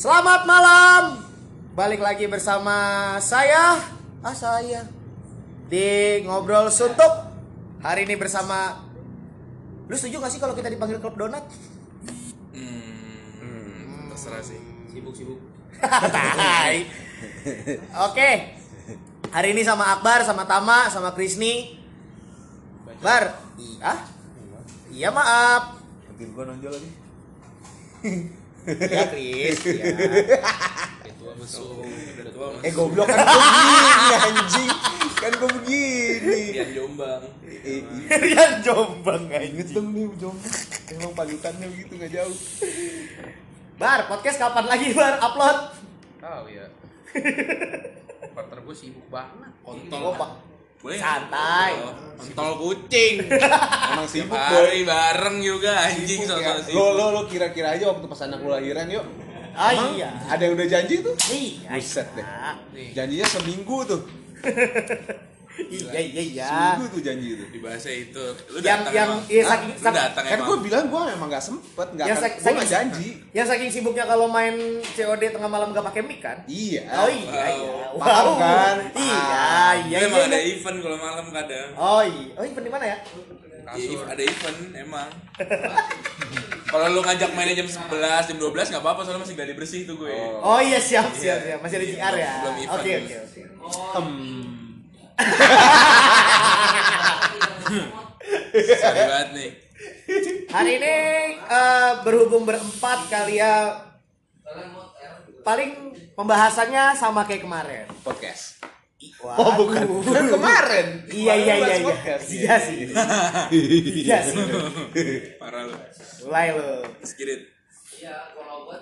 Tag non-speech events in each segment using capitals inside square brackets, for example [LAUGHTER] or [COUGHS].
Selamat malam. Balik lagi bersama saya, ah saya di ngobrol suntuk. Hari ini bersama Lu setuju gak sih kalau kita dipanggil klub donat? Hmm, terserah sih. sibuk-sibuk. Oke. Hari ini sama Akbar, sama Tama, sama Krisni. Bar. Ah? Iya maaf. nanti gua nonjol lagi [LAUGHS] Ya Kris. Ya. [LAUGHS] Tua mesum, udah tua mas. eh goblok kan gua begini anjing kan gua begini Dian Jombang. Rian Jombang inget anjing. dong nih jombang emang panutannya begitu nggak jauh Bar, podcast kapan lagi Bar upload? Tahu ya. [LAUGHS] Partner gue sibuk banget. Kontol. Oh, Boleh Santai. Oh, Kontol kucing. [LAUGHS] emang sibuk boy hari bareng juga anjing Sibuk sosok ya. sibuk. lo lo lo kira-kira aja waktu pas anak lu lahiran yuk Ah Emang iya. ada yang udah janji tuh Iya. Buset deh. iya. janjinya seminggu tuh [LAUGHS] Iya iya iya. seminggu tuh janji itu Di bahasa itu. Lu Yang- datang yang- emang. iya, Hah? saking- Lu sak- datang kan emang. gua bilang gua emang nggak sempet nggak Yang akan nggak janji Yang saking sibuknya kalau main COD tengah malam gak pakai mic kan? iya Oh iya iya. Paham kan? Iya iya. Lu emang iya. ada event kalau malam kadang. Oh iya. Oh event di mana ya? Iya, ada event emang. Kalau lu ngajak mainnya jam 11, jam 12 nggak apa-apa soalnya masih gladi bersih tuh gue. Oh. Oh iya siap siap siap. Masih ada JR ya. Belum event. Oke oke oke. Sorry banget nih. Hari ini eh, berhubung berempat kali ya paling pembahasannya sama kayak kemarin. podcast Waduh. oh bukan kan kemarin Iya iya iya iya. Podcast. Iya sih. [LAUGHS] Iya sih. Parah lu. Mulai lo. Skirit.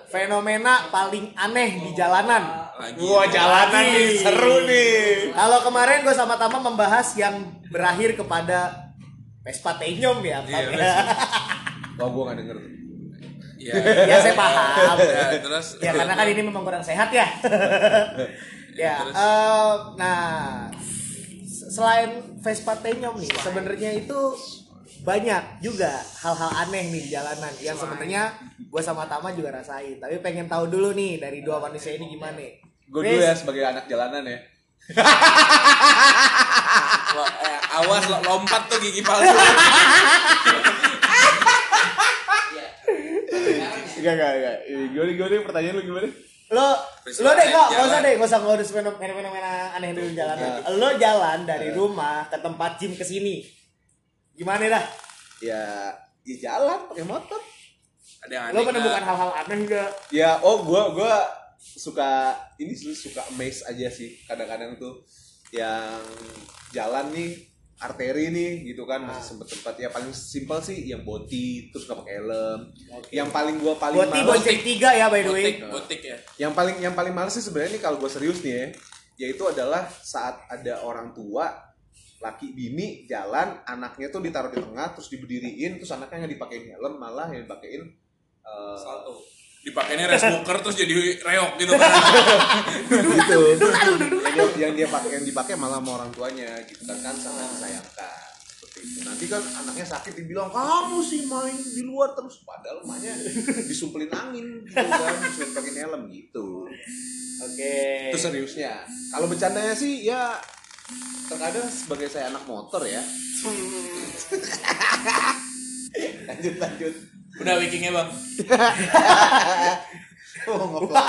Fenomena paling aneh di jalanan. Lagi. Wah jalanan Lagi. nih seru nih Kalau kemarin gue sama Tama membahas yang berakhir kepada Vespa Tenyom ya. Iya, sih. [LAUGHS] Wah gua nggak denger tuh. Iya. ya saya paham. [LAUGHS] Ya, terus ya karena kan ini memang kurang sehat ya. [LAUGHS] ya, terus? eh, nah selain Vespa Tenyom nih, sebenarnya itu banyak juga hal-hal aneh nih di jalanan yang sebenarnya gue sama Tama juga rasain. Tapi pengen tahu dulu nih dari dua manusia ini gimana. Gue dulu ya sebagai anak jalanan ya. [LAUGHS] Eh, awas lo- lompat tuh gigi palsu. [LAUGHS] Enggak enggak enggak. Gimana gimana pertanyaan lu gimana? lo lo deh nggak nggak usah deh nggak usah ngurus fenomena aneh dulu di jalanan lo jalan dari rumah ke tempat gym ke sini gimana dah Ya, ya jalan pakai motor. Ada yang aneh. lo menemukan hal-hal aneh enggak Ya, oh gua gua suka ini sih suka amaze aja sih kadang-kadang tuh yang jalan nih arteri nih gitu kan masih sempet tempat ya paling simpel sih yang boti terus nggak pakai helm yang paling gua paling Boti males bonceng tiga ya by the way. Botik, botik ya. yang paling yang paling males sih sebenarnya nih kalau gue serius nih ya yaitu adalah saat ada orang tua laki bini jalan anaknya tuh ditaruh di tengah terus diberdiriin terus anaknya nggak dipakein helm malah yang dipakein eh, Salto. Dipakainya rice cooker terus jadi reok gitu kan. gitu. Yang dia, yang dia pakai yang dipakai malah sama orang tuanya gitu kan kan sangat disayangkan. Seperti itu. Nanti kan anaknya sakit dibilang kamu sih main di luar terus. Padahal emaknya disumpelin angin gitu kan disuruh pakai helm gitu. Oke. itu seriusnya. Kalau bercandanya sih ya terkadang sebagai saya anak motor ya lanjut lanjut Udah wikingnya bang. [LAUGHS] oh ngeplak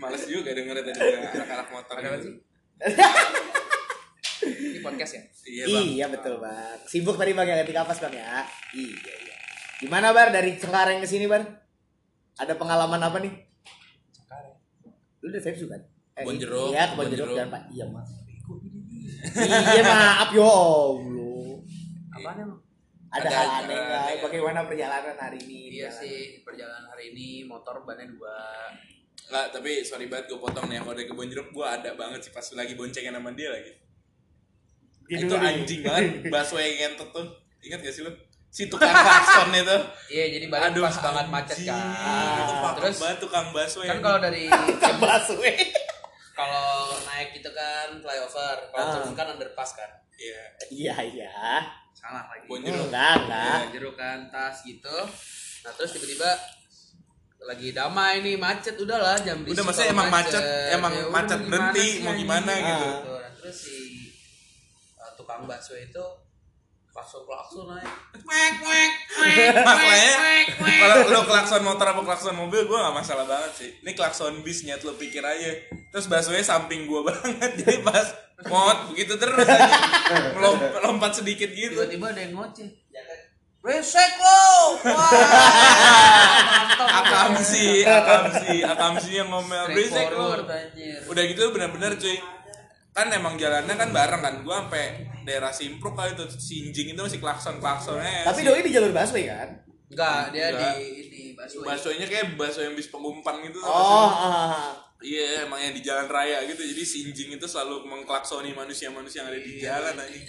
Males juga denger tadi [LAUGHS] anak-anak motor. Ada apa sih? [LAUGHS] Ini podcast ya? Iya bang. Iya betul bang. Sibuk tadi bang yang ganti kapas bang ya. Iya iya. Gimana bar dari Cengkareng ke sini bar? Ada pengalaman apa nih? Lu udah vape kan? Kebon jeruk, Iya kebon kebon jeruk jeruk. jangan pak. Iya mas. Iya maaf ya Allah. Apaan emang? Ada, Ada hal aneh nggak? Bagaimana perjalanan hari ini? Iya sih, perjalanan hari ini motor bannya dua. Enggak, tapi sorry banget gue potong nih. Kalau dari kebun jeruk gue ada banget sih pas lagi boncengan sama dia lagi. Dia itu nih. anjing banget. [LAUGHS] Bakso yang ngentot tuh. Ingat gak sih lu? Si tukang klakson itu. Iya, jadi balik Aduh, pas banget macet kan. Pak Terus banget tukang bakso kan yang kalau dari [LAUGHS] Baswe. Kalau naik itu kan flyover, kalau Ah. turun kan underpass kan. Iya. Iya iya. Salah lagi. Bon jeruk. Enggak enggak. Nah, jeruk kan tas gitu. Nah, terus tiba-tiba lagi damai nih macet udahlah jam Udah, maksudnya emang macet, emang Ya udah, macet mau berhenti, mau anjing? gimana gitu. Nah, terus si uh, tukang bakso itu klakson klakson aja Masalahnya wek, wek. kalau lo klakson motor apa klakson mobil gue gak masalah banget sih. Ini klakson bis nyet lo pikir aja. Terus baksonya samping gue [LAUGHS] banget. Jadi pas mot begitu terus aja. Melom- lompat sedikit gitu. tiba-tiba ada yang ngoceh Resek lo! Wah! Mantap. Akamsi, akamsi, akamsi yang ngomel berisik lo. Udah gitu bener-bener cuy. Kan emang jalannya kan bareng kan. Gue sampai daerah Simpruk kali tuh Sinjing itu masih klakson-klaksonnya. Tapi Si- doi di jalur busway kan? Enggak, dia Enggak. di di busway. Baksonya kayak bakso yang bis pengumpan gitu. Oh, sih? ah, Iya, emang yang di jalan raya gitu. Jadi sinjing itu selalu mengklaksoni manusia-manusia yang ada di jalan anjing.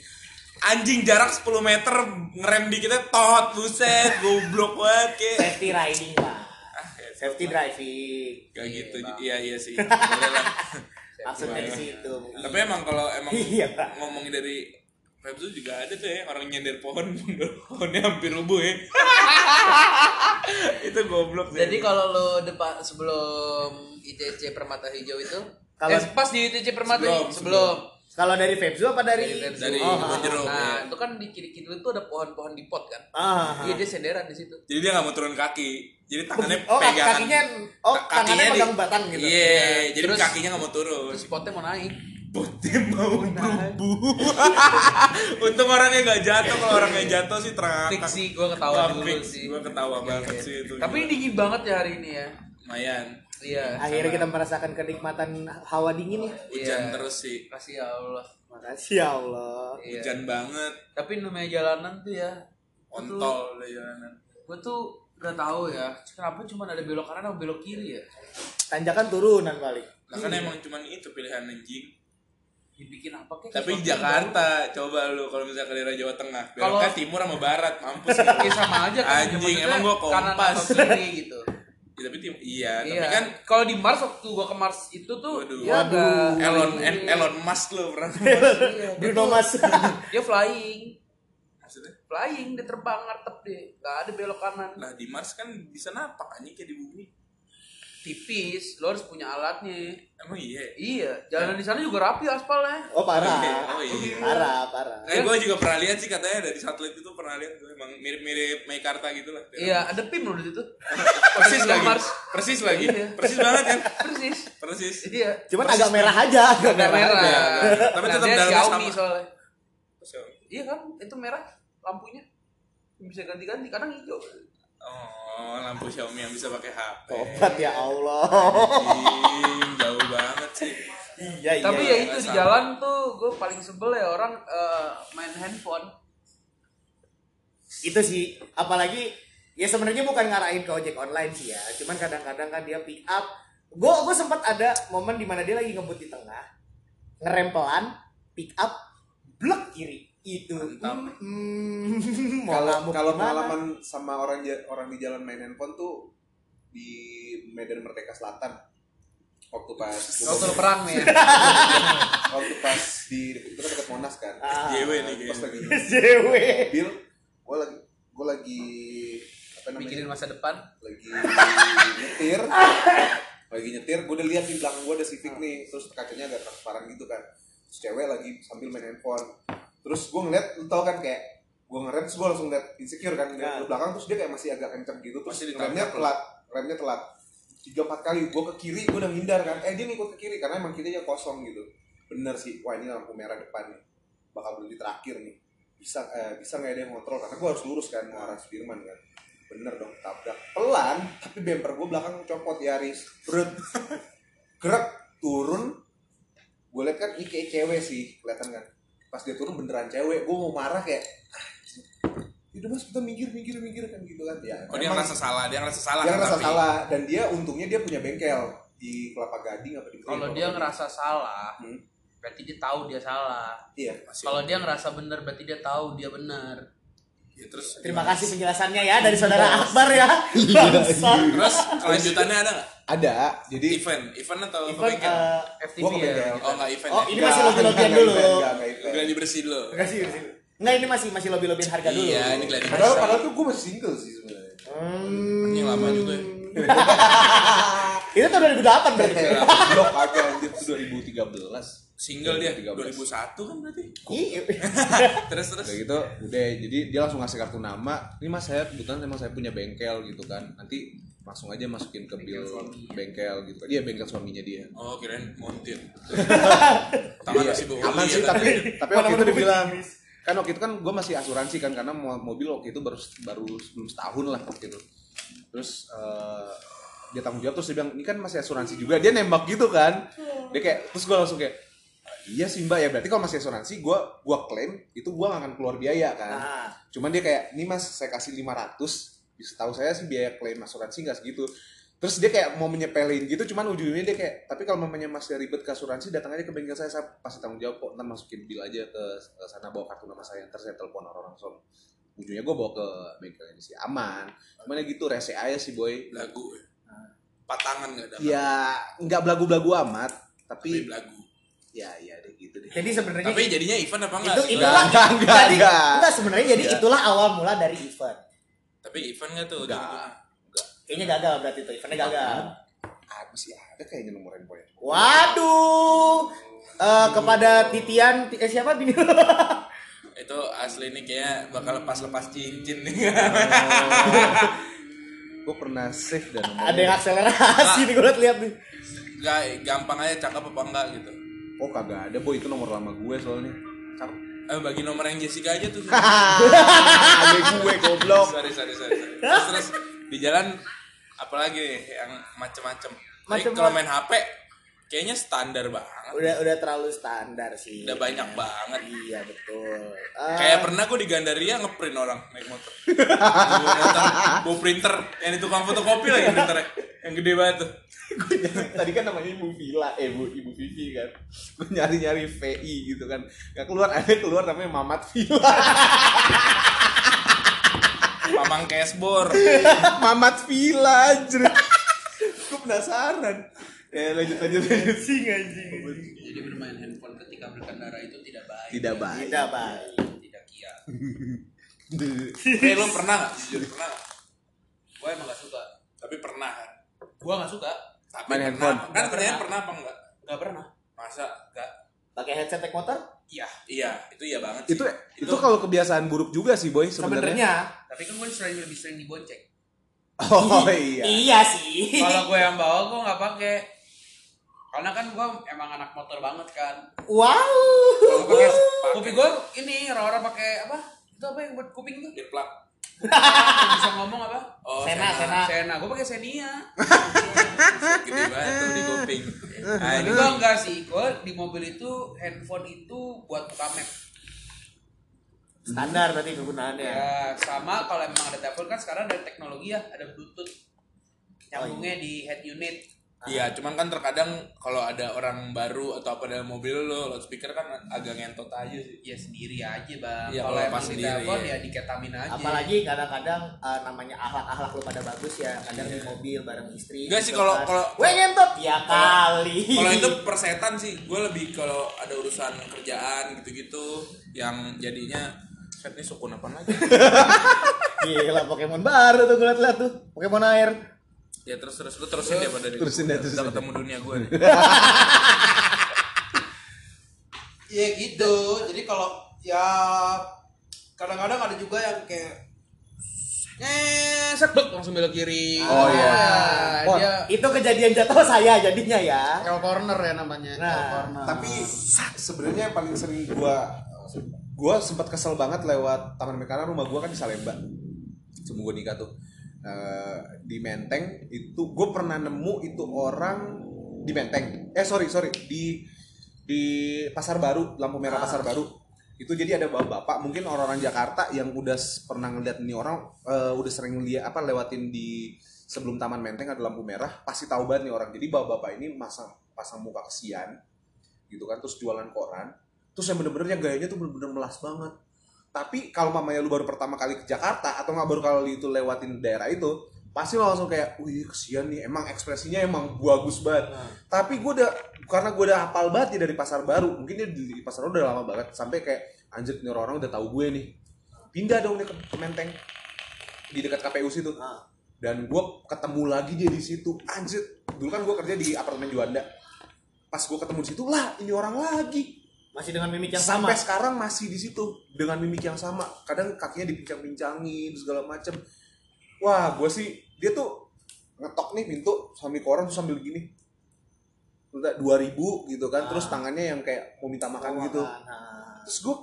Anjing jarak 10 meter ngerem dikitnya tot buset goblok banget kayak. safety riding lah. Ah, ya, Safety driving. Gak gitu. Bang. Iya, iya sih. [LAUGHS] Boleh lah. Maksud dari situ. Tapi emang kalau emang [LAUGHS] Iya, Pak. ngomongin dari Febzu juga ada tuh ya orang nyender pohon pohonnya hampir rubuh ya. [LAUGHS] itu goblok sih. Jadi kalau lo depan sebelum ITC Permata Hijau itu Kalau- eh, pas di ITC Permata Sebelum, Hijau sebelum, Kalau dari Febzu apa dari? Dari dari Oh, kebun ah, jeruk Nah, ya. itu kan di kiri kiri itu ada pohon-pohon di pot kan. Ah, ah. Iya dia senderan di situ. Jadi dia nggak mau turun kaki. Jadi tangannya Oh, pegangan. kakinya oh Ka- tangannya di- pegang batang gitu. Iya, jadi Terus- kakinya nggak mau turun. Terus potnya mau naik. Potnya mau berubuh. [LAUGHS] Untung orangnya nggak jatuh. Kalau orangnya jatuh sih terangkat. Fix sih, gua ketawa dulu sih. Gua ketawa banget Iya. sih itu. Tapi ini dingin banget ya hari ini ya. lumayan. Iya. Akhirnya kita merasakan kenikmatan hawa dingin ya. Hujan Iya. terus sih. Kasih ya Allah. Makasih ya Allah. Iya. Hujan banget. Tapi namanya jalanan tuh ya. Ontol deh jalanan. Gue tuh gak tahu ya. Kenapa cuma ada belok kanan atau belok kiri ya? Tanjakan turunan paling. Lah kan emang cuman itu pilihan anjing. Dibikin apa kek? Tapi Jakarta, coba lu kalau misalnya ke daerah Jawa Tengah, beloknya timur sama barat, mampus baru. [LAUGHS] gitu. Ya sama aja kan. Anjing, emang gua Kanan kompas. atau kiri gitu. Ya, tapi tim iya, iya. tapi kan kalau di Mars waktu gua ke Mars itu tuh Waduh. dia agak Elon flying. Elon Musk lu pernah Iya, Bruno Mars. [LAUGHS] dia flying. maksudnya? Flying dia terbang ngartep deh. Gak ada belok kanan. Lah di Mars kan bisa napak anjing kayak di bumi. Tipis, lo harus punya alatnya. Emang iya. Iya, jalanan di sana juga rapi aspalnya. Oh parah. Oh iya. [LAUGHS] Parah, parah. Eh, gue juga pernah lihat sih katanya dari satelit itu pernah lihat gue emang mirip-mirip Meikarta gitu lah. Iya, ada PIM loh di situ. [LAUGHS] Persis lagi. Mars. Persis lagi. Iya. Persis banget kan? Persis. Persis. Iya. Cuman agak merah aja, agak merah. merah. aja. Tapi Nah, tetap dalamnya Xiaomi sama. soalnya. So, Iya kan, itu merah lampunya. Bisa ganti-ganti, kadang hijau. Oh, lampu Xiaomi yang bisa pakai HP. Tobat ya Allah. Anjing, jauh banget sih. Iya, iya. Tapi ya itu di sama. jalan tuh gue paling sebel ya orang eh, main handphone. itu sih apalagi ya sebenarnya bukan ngarahin ke ojek online sih ya cuman kadang-kadang kan dia pick up gue gue sempat ada momen di mana dia lagi ngebut di tengah ngerem pelan pick up blok kiri itu. Mantap. hmm, [LAUGHS] mau Kalau kalau pengalaman sama orang orang di jalan main handphone tuh di Medan Merdeka Selatan. Waktu pas Waktu perang nih [LAUGHS] ya. waktu pas di itu kan dekat Monas kan. Ah, JW nih pas lagi [LAUGHS] JW mobil gue lagi gue lagi apa namanya? Mikirin masa depan. lagi nyetir. Lagi nyetir gue udah lihat di belakang gue ada Civic nih terus kacanya agak transparan gitu kan. Terus cewek lagi sambil main handphone terus gue ngeliat lu tau kan kayak gue ngerem terus gue langsung liat insecure kan Nah. ngeliat di belakang terus dia kayak masih agak kenceng gitu terus Masih remnya telat remnya telat. Tiga empat kali gue ke kiri gue udah ngindar kan eh dia ngikut ke kiri karena emang kirinya kosong gitu. Bener sih wah ini lampu merah depan nih bakal berhenti terakhir nih. Bisa eh, bisa nggak ada yang kontrol karena gue harus lurus kan mau arah Sudirman kan. Bener dong tabrak. Pelan tapi bumper gue belakang copot Yaris berut [LAUGHS] gerak turun. Gue liat kan ini kayak cewek sih kelihatan kan pas dia turun beneran cewek gue mau marah kayak itu mas kita minggir minggir minggir kan gitu kan ya Oh dia ngerasa salah, dia ngerasa salah dia kan ngerasa tapi. salah dan dia untungnya dia punya bengkel di Kelapa Gading apa di Kalau dia Gading. ngerasa salah, Hmm. berarti dia tahu dia salah. iya Kalau dia ngerasa benar, berarti dia tahu dia benar. Ya, terus terima gimana? kasih penjelasannya ya dari saudara Akbar ya Bangsat. Terus kelanjutannya ada nggak? ada jadi Event, event atau Event, bengkel? eh, FTV ya. oh nggak event oh ya? ini masih lobby-lobbyan Enggak, dulu enggak, enggak, enggak, enggak. Gladi bersih lo. Kasih, kasih. Nggak ini masih masih lobby lobbyin harga dulu. Iya, ini gladi padahal bersih. padahal tuh gue masih single sih sebenarnya Hmm. Ini lama juga ya. [LAUGHS] Itu tahun 2008 berarti. blok aja anjir itu 2013 Single dia 2013. 2001 kan berarti. Iya. [LAUGHS] Terus terus. Udah gitu, udah jadi dia langsung ngasih kartu nama. Ini mas saya kebetulan emang saya punya bengkel gitu kan. Nanti langsung aja masukin ke bill bengkel gitu. Dia bengkel suaminya dia. Oh, kirain montir. [LAUGHS] Tangan Iya, masih aman sih ya, tapi tapi waktu itu Mana-mana dia bilang kan waktu itu kan gue masih asuransi kan karena mo- mobil waktu itu baru baru sebelum setahun lah waktu itu terus eh, dia tanggung jawab terus dia bilang ini kan masih asuransi juga dia nembak gitu kan dia kayak terus gue langsung kayak "Ah, iya sih mbak ya. Berarti kalau masih asuransi gue gua klaim itu gue gak akan keluar biaya kan? Nah, cuman dia kayak ini mas saya kasih 500 setahu saya sih biaya klaim asuransi nggak segitu. Terus dia kayak mau menyepelin gitu cuman ujungnya dia kayak tapi kalau mamanya masih ribet ke asuransi datang aja ke bengkel saya saya pasti tanggung jawab kok. Ntar masukin bill aja ke, sana bawa kartu nama saya ntar saya telepon orang langsung. Ujungnya gue bawa ke bengkel ini sih aman. Cuman ya gitu rese aja sih boy. Lagu. Patangan enggak ada. ya nggak belagu-belagu amat Tapi tapi lagu. Ya ya deh gitu deh jadi sebenarnya Tapi jadinya event apa enggak? itu itulah Enggak, enggak, jadi enggak. enggak sebenarnya jadi Enggak. itulah awal mula dari event. Tapi event enggak tuh? Enggak. Kayaknya gagal berarti itu eventnya gagal. ah, masih ada kayaknya nomor handphone Waduh. Eh, kepada Titian eh, siapa bini lu? [LAUGHS] Itu asli nih kayak bakal lepas-lepas cincin nih. gue pernah save dan Ada yang akselerasi nih gue lihat nih. Enggak, gampang aja cakep apa enggak gitu. Oh kagak ada boy itu nomor lama gue soalnya Cakep. Eh bagi nomor yang Jessica aja tuh. ada gue goblok sorry, sorry, sorry, sorry. Terus, terus di jalan apalagi nih yang macem-macem. Tapi Macem- kalau main HP kayaknya standar banget. Udah udah terlalu standar sih. Udah banyak banget. Iya betul. Eh, Kayak pernah gue di Gandaria ngeprint orang naik motor. Bawa motor, bawa printer yang di tukang fotokopi lagi printernya. Yang gede banget tuh. Gue nyari tadi kan namanya ibu Vila eh bu ibu Vivi kan gue nyari nyari VI gitu kan nggak keluar [LAUGHS] ada keluar namanya Mamat Vila Mamang Cashbor. [LAUGHS] Mamat Vila anjir gue penasaran ya lanjut lanjut lanjut anjing anjing. Jadi bermain handphone ketika berkendara itu tidak baik. tidak baik Tidak baik. Tidak kiat. Tapi [LAUGHS] lo pernah gak? Jujur pernah gak? Gue emang gak suka. Tapi pernah kan? Gue gak suka. Tapi Main pernah. handphone. Kan pertanyaan pernah. pernah apa enggak? Gak pernah. Masa? Enggak. Pakai headset naik motor? Iya. Iya, itu iya banget sih. itu itu kalau kebiasaan buruk juga sih boy sebenarnya Sebenarnya. Tapi kan gue sering lebih sering dibonceng. oh iya Iya sih. Kalau gue yang bawa gue nggak pakai. Karena kan gue emang anak motor banget kan. Wow. Kalau gue pakai [LAUGHS] kuping gue ini orang-orang pakai apa? Itu apa yang buat kuping tuh? Earplug. Yang bisa ngomong apa? Oh, Sena, Sena. Sena. Gue pakai Xenia. [LAUGHS] Gede banget tuh di kuping. Ah, Nah, ini gue enggak sih. Gue di mobil itu handphone itu buat buka map. Standar berarti kegunaannya. Ya sama kalau emang ada telepon kan sekarang ada teknologi ya, ada Bluetooth. Nyambungnya di head unit. Iya, cuman kan terkadang kalau ada orang baru atau apa dalam mobil lo, loudspeaker kan agak ngentot aja sih. Ya sendiri aja bang. Iya, kalau emang pas di sendiri, telepon iya. ya diketamin aja. Apalagi kadang-kadang eh, namanya ahlak-ahlak lu pada bagus ya, kadang di mobil bareng istri. Enggak sih, kalau- kan. kalau- Weh ngentot ya kali. Kalau itu [LAUGHS] persetan sih, gue lebih kalau ada urusan kerjaan gitu-gitu yang jadinya set nih sukun apa lagi? [LAUGHS] Gila Pokemon baru tuh gue liat-liat tuh. Pokemon air. Ya terus terus lu terusin dia pada Terusin deh, terusin Udah deh. ketemu dunia gue nih. Iya [LAUGHS] gitu. Jadi kalau ya kadang-kadang ada juga yang kayak ngesek dok langsung belok kiri. Oh, iya. Ya, Oh, dia Itu kejadian jatuh saya jadinya ya. L corner ya namanya. Nah. L corner. tapi sebenarnya yang paling sering gua gua sempat kesel banget lewat taman karena rumah gua kan di Salemba sebelum gua nikah tuh Eh, di Menteng itu gue pernah nemu itu orang di Menteng. Eh sorry sorry di di pasar baru lampu merah pasar baru. Itu jadi ada bapak-bapak mungkin orang-orang Jakarta yang udah pernah ngeliat ini orang eh, udah sering lihat apa lewatin di sebelum taman Menteng ada lampu merah pasti tahu banget nih orang. Jadi bapak-bapak ini masang pasang muka kesian gitu kan terus jualan koran. Terus yang bener-bener yang gayanya tuh bener-bener melas banget tapi kalau mamanya lu baru pertama kali ke Jakarta atau nggak baru kali itu lewatin daerah itu pasti lo langsung kayak wih kesian nih emang ekspresinya emang bagus banget. Tapi gue udah karena gue udah hafal banget ya dari pasar baru mungkin dia di pasar baru udah lama banget sampai kayak anjir nih orang-orang udah tahu gue nih. Pindah dong nih ke, ke Menteng di dekat KPU situ. Ah. dan gue ketemu lagi dia di situ. Anjir dulu kan gue kerja di apartemen Juanda. Pas gue ketemu di situ lah ini orang lagi Masih dengan mimik yang sama. sampai sekarang masih di situ dengan mimik yang sama. Kadang kakinya dipincang-pincangin segala macem. Wah gue sih dia tuh ngetok nih pintu sambil koran sambil gini. Udah dua ribu gitu kan terus tangannya yang kayak mau minta makan gitu. Nah, terus gue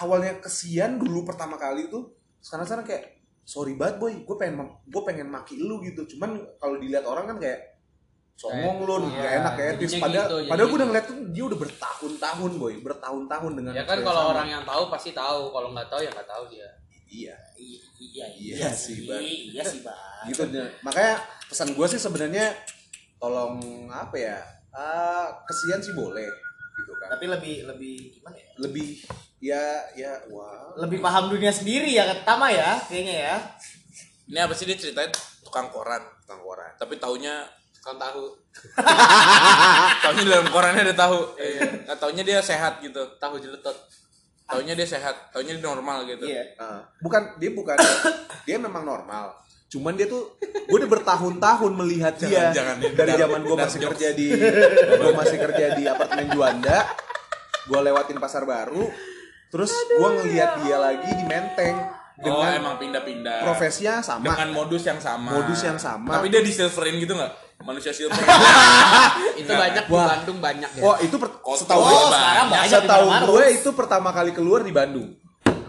awalnya kesian dulu pertama kali tuh sekarang sekarang kayak sorry banget boy. Gue pengen gue pengen maki lu gitu. Cuman kalau dilihat orang kan kayak songong lu Iya, gak enak ya jadinya padahal gitu, padahal gue jadi- udah ngeliat tuh dia udah bertahun-tahun boy bertahun-tahun dengan Ya kan kalau sama. orang yang tahu pasti tahu, kalau nggak tahu ya nggak tahu dia. iya i- iya, Iya sih, Bang. Iya sih, Bang. gitu dia. makanya pesan gue sih sebenarnya tolong apa ya ah, kesian sih boleh gitu kan Tapi lebih lebih gimana ya? lebih ya ya wah Lebih paham dunia sendiri ya Tama ya, kayaknya ya. Ini apa sih dia ceritain tukang koran, tukang koran tapi taunya Kan tahu, [LAUGHS] taunya di dalam korannya ada tahu. Nggak taunya dia sehat gitu. tahu jeletot. Taunya dia sehat, taunya dia normal gitu. Iya. Ah, bukan dia bukan [COUGHS] dia memang normal cuman dia tuh gue udah bertahun-tahun melihat dia Jangan- jangan. dari zaman gue masih jokes. kerja di gue masih kerja di apartemen Juanda gue lewatin pasar baru terus gue ngelihat dia lagi di Menteng Oh, dengan emang pindah-pindah. profesinya sama Dengan modus yang sama. Modus yang sama. Tapi dia di silverin gitu nggak? Manusia silver. [LAUGHS] Itu banyak di Wah. Bandung banyak ya. oh itu per- Koto. setahu Oh, gue sekarang banyak di setahu gue itu pertama kali keluar di Bandung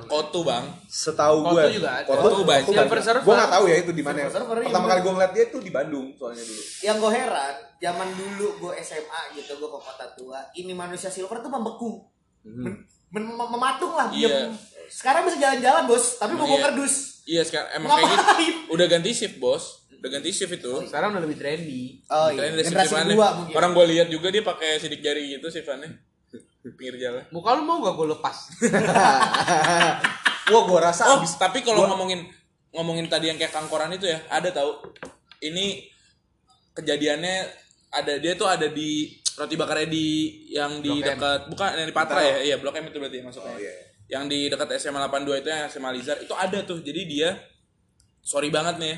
Kotu bang. setahu Koto gue juga ada. Koto banyak. Silver Surfer. gue nggak tahu ya itu di mana iya, pertama kali gue ngeliat dia itu di Bandung soalnya dulu Yang gue heran, zaman dulu gue SMA gitu, gue ke kota tua, ini manusia silver tuh membeku. Men- mem- mematung lah. Iya. Sekarang bisa jalan-jalan bos, tapi mau Iya. kardus. Iya sekarang emang kayak gitu. Ngapain? Udah ganti shift bos. Udah ganti shift itu. Sekarang udah lebih trendy. Oh Kalian iya, shift generasi mana? kedua mungkin. Orang gue lihat juga dia pakai sidik jari gitu shiftannya. Pinggir jalan. Muka lu mau gak gue lepas? [LAUGHS] Wah, gue rasa Oh, abis tapi kalau gua- ngomongin ngomongin tadi yang kayak kangkoran itu ya, ada tahu. Ini kejadiannya ada dia tuh ada di roti bakarnya di yang di dekat bukan yang di Patra ya? Iya, Blok M itu berarti masuknya. Oh, iya. Yang di dekat SMA 82 itu yang SMA Lizar itu ada tuh. Jadi dia sorry banget nih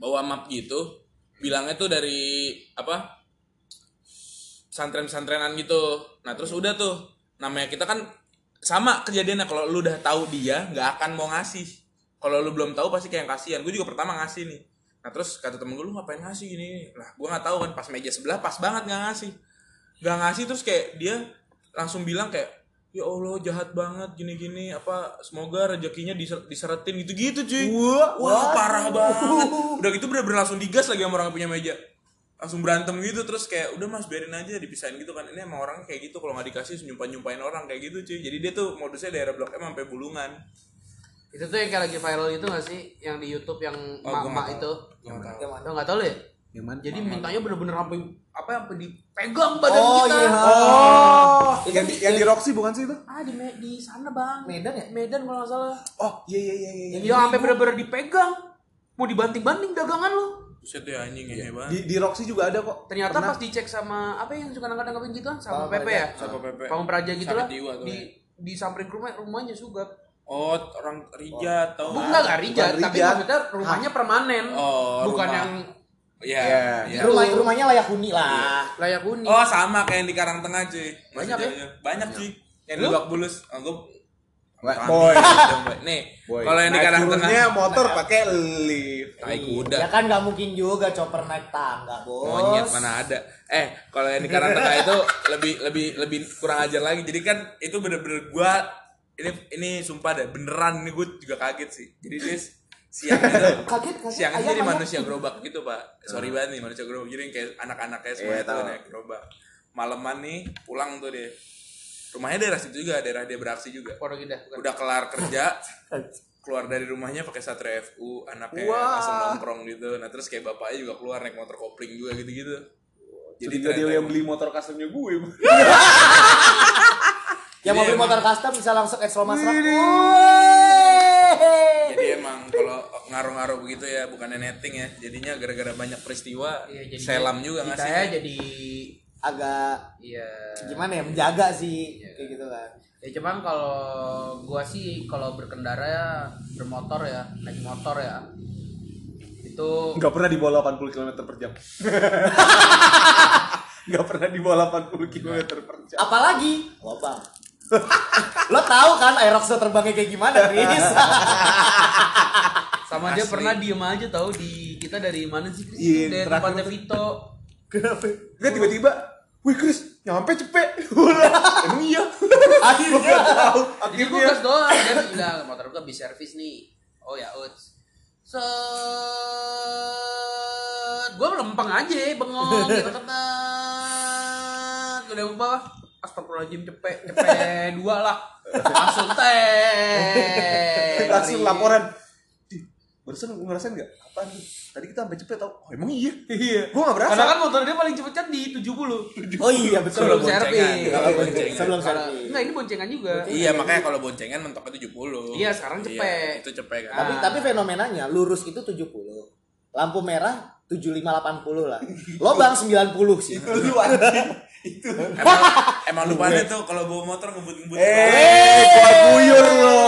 bawa map gitu. Bilangnya tuh dari apa? pesantren-pesantrenan gitu. Nah, terus udah tuh. Namanya kita kan sama kejadiannya kalau lu udah tahu dia nggak akan mau ngasih. Kalau lu belum tahu pasti kayak kasihan. Gue juga pertama ngasih nih. Nah, terus kata temen gue lu ngapain ngasih gini? Lah, gue nggak tahu kan pas meja sebelah pas banget nggak ngasih. Nggak ngasih terus kayak dia langsung bilang kayak ya Allah jahat banget gini-gini apa semoga rezekinya diser- diseretin gitu-gitu cuy. Wah, parah banget. Udah gitu bener-bener langsung digas lagi sama orang yang punya meja langsung berantem gitu terus kayak udah mas biarin aja dipisahin gitu kan ini emang orangnya kayak gitu kalau nggak dikasih nyumpain nyumpain orang kayak gitu cuy jadi dia tuh modusnya daerah blok M sampai bulungan Itu tuh yang kayak lagi viral itu gak sih? Yang di Youtube yang Oh, mak-mak itu. Yang gak tau lo ya? Yang mana? Jadi mintanya bener-bener sampai apa sampai dipegang badan Oh kita. iya. Oh, yang di, yang di Roxy bukan sih itu? Ah di Me- di sana bang. Medan ya? Medan kalau nggak salah. Oh, iya iya iya iya. Yang sampai bener-bener dipegang. Mau dibanting-banting dagangan lo. Buset deh anjing ya hebat Di, di Roxy juga ada kok. Ternyata Pernah. pas dicek sama apa yang suka nangkap-nangkapin gituan sama Pamung Pepe ya? Sama Pepe. Pamung Praja gitu lah. Di ya. disamperin ke rumah rumahnya sugap. oh orang Rijat tau Bukan nggak Rijat, Bukan tapi maksudnya rumahnya permanen. Oh, Bukan rumah. yang Iya Iya. iya. Rumah rumahnya layak huni lah. layak huni. oh sama kayak yang di Karang Tengah cuy Banyak ya? jauh-jauh. banyak cuy yang di? Lebak Bulus oh, gue Wah, [LAUGHS] Boy. nih Boy. kalau yang di Naik Karang Tengah motor pakai lift. tai kuda Ya kan nggak mungkin juga chopper naik tangga bos. monyet mana ada eh kalau yang di Karang Tengah itu lebih lebih lebih kurang ajar lagi jadi kan itu bener-bener gua ini ini sumpah deh beneran ini gue juga kaget sih jadi dia siangnya tuh [LAUGHS] Kaget kaget. siangnya Ayam, jadi ayam. manusia gerobak gitu pak. Sorry banget nih manusia gerobak. Jadi kayak anak-anaknya semua Iya, itu tahu. naik gerobak. Malaman nih pulang tuh dia. Rumahnya daerah situ juga daerah dia beraksi juga. Pondok Indah bukan. udah kelar kerja [LAUGHS] keluar dari rumahnya pakai satria FU anaknya Wah. langsung nongkrong gitu. Nah terus kayak bapaknya juga keluar naik motor kopling juga gitu gitu Jadi dia yang beli motor customnya gue. [LAUGHS] Yang mau beli motor emang- custom bisa langsung ekstra mas jadi emang kalau ngaruh-ngaruh begitu ya bukannya netting ya jadinya gara-gara banyak peristiwa Iya, jadi selam juga kita ngasih ya jadi agak iya. gimana ya menjaga sih kayak gitu kan. Ya cuman kalau gua sih kalau berkendara ya bermotor ya naik motor ya itu Nggak pernah di bawah 80 km per jam. [LAUGHS] Nggak pernah di bawah 80 km per jam. Apalagi lobang. [LAUGHS] Lo tahu kan Aerox terbangnya kayak gimana, Chris? [LAUGHS] sama dia pernah diem aja tahu di kita dari mana sih Chris? Iya, dari tempatnya. Vito. Kenapa? Nggak tiba-tiba, wih Chris, nyampe cepet. [LAUGHS] Emang iya. Akhirnya. Tahu, jadi gue gas doang dan udah motor gue habis servis nih. Oh ya uts. Set. Gue lempeng aja bengong gitu ketat udah ke bawah astagfirullahaladzim cepet cepet. Dua lah. Langsung teh Langsung laporan. Barusan gue ngerasain nggak? Apaan tuh? Tadi kita sampai cepet tau. Oh emang iya. iya Gue nggak berasa. karena kan motor dia paling cepet kan di 70 [LAUGHS] Oh iya betul. sebelum boncengan. servis Kalau boncengan. Sebelum Kalau- servis. enggak ini boncengan juga Iya makanya kalau boncengan mentoknya 70 Iya, sekarang cepet. itu cepet kan Tapi tapi fenomenanya lurus itu 70. Lampu merah 75 80 lah. Lobang 90 sih. Itu lu anjing. Itu. emang, emang lu pada tuh kalau bawa motor ngebut-ngebut Eh, gua guyur lo.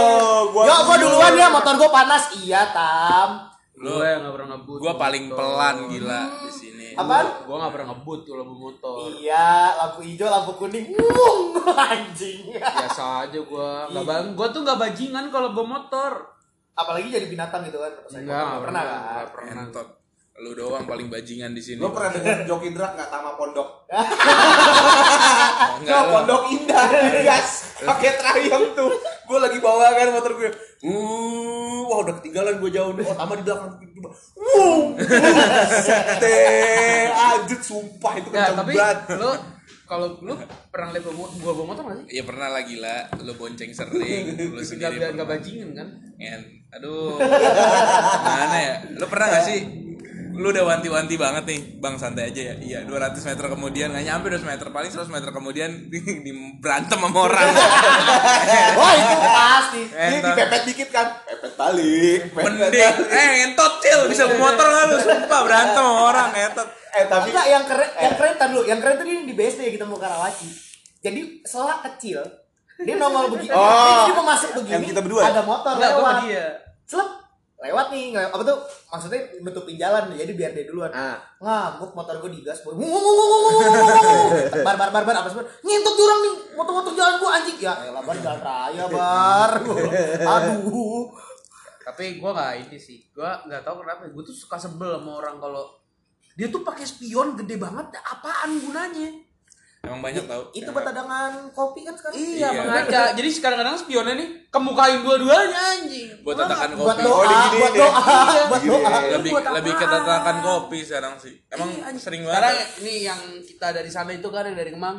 Gua Yo, gua duluan ya motor gua panas. Iya, Tam. Lu- gue nggak pernah ngebut gua paling motor. pelan gila di sini Apaan? gue nggak pernah ngebut kalau bawa motor Iya, lampu hijau, lampu kuning. Wung, [LAUGHS] anjing. biasa aja gue nggak bang gue tuh nggak bajingan kalau bawa motor Apalagi jadi binatang gitu kan. enggak nggak pernah pernah kan. nggak pernah Entot. Lu doang paling bajingan di sini Lo pernah dengar joki drak nggak Tama Pondok? Oh, [LAUGHS] enggak Nah, lu. Pondok Indah, [LAUGHS] gas, pakai trayong tuh. Gue lagi bawa kan motor gue. Uh, wah udah ketinggalan gue jauh nih. Oh, Tama di belakang. Wuh, teh, anjir sumpah itu ya tapi banget. lo kalau lu pernah lihat bawa gue bawa motor nggak sih Iya pernah lah gila, lu bonceng sering, lu sendiri biar nggak pernah. bajingan kan Ngen. Aduh. Mana ya? Lu pernah gak sih? Lu udah wanti-wanti banget nih, Bang santai aja ya. Iya, 200 meter kemudian nggak nyampe 200 meter, paling 100 meter kemudian di, [LAUGHS] di berantem sama orang. [LAUGHS] Wah, itu pasti. Ini Entot. dipepet dikit kan, pepet balik. Mending, eh ngentot cil, bisa motor nggak lu? Sumpah berantem sama orang ngentot. Eh tapi Enggak, yang keren, yang keren tar dulu. Yang keren tuh dia di BSD kita mau Karawaci. Jadi selak kecil, dia nongol begini. Oh, dia mau masuk begini. yang kita berdua ya? Ada motor lewat. dia Selep, lewat nih. nggak- Apa tuh? Maksudnya nutupin jalan. Jadi biar dia duluan. Ah. Ngamuk motor gue digas boy. Bar bar bar bar apa sih? Bar? Ngintut jurang nih. Motor-motor jalan gue anjing. Ya elah bar jalan raya bar. [LAUGHS] Aduh. tapi gue nggak ini sih gue nggak tahu kenapa gue tuh suka sebel sama orang kalau dia tuh pakai spion gede banget apaan gunanya Emang banyak tau. Itu buat cadangan kopi kan sekarang. iya, Iya. mengaca jadi kadang-kadang spionnya nih kemukain dua-duanya anjing Buat tatakan Buat kopi. doa, Oh, buat ya? doa, Iya. buat Diginiin doa. lebih buat lebih ke tatakan kopi sekarang sih. Emang Iya, sering Sekarang banget. ini yang kita dari sana itu kan yang dari Kemang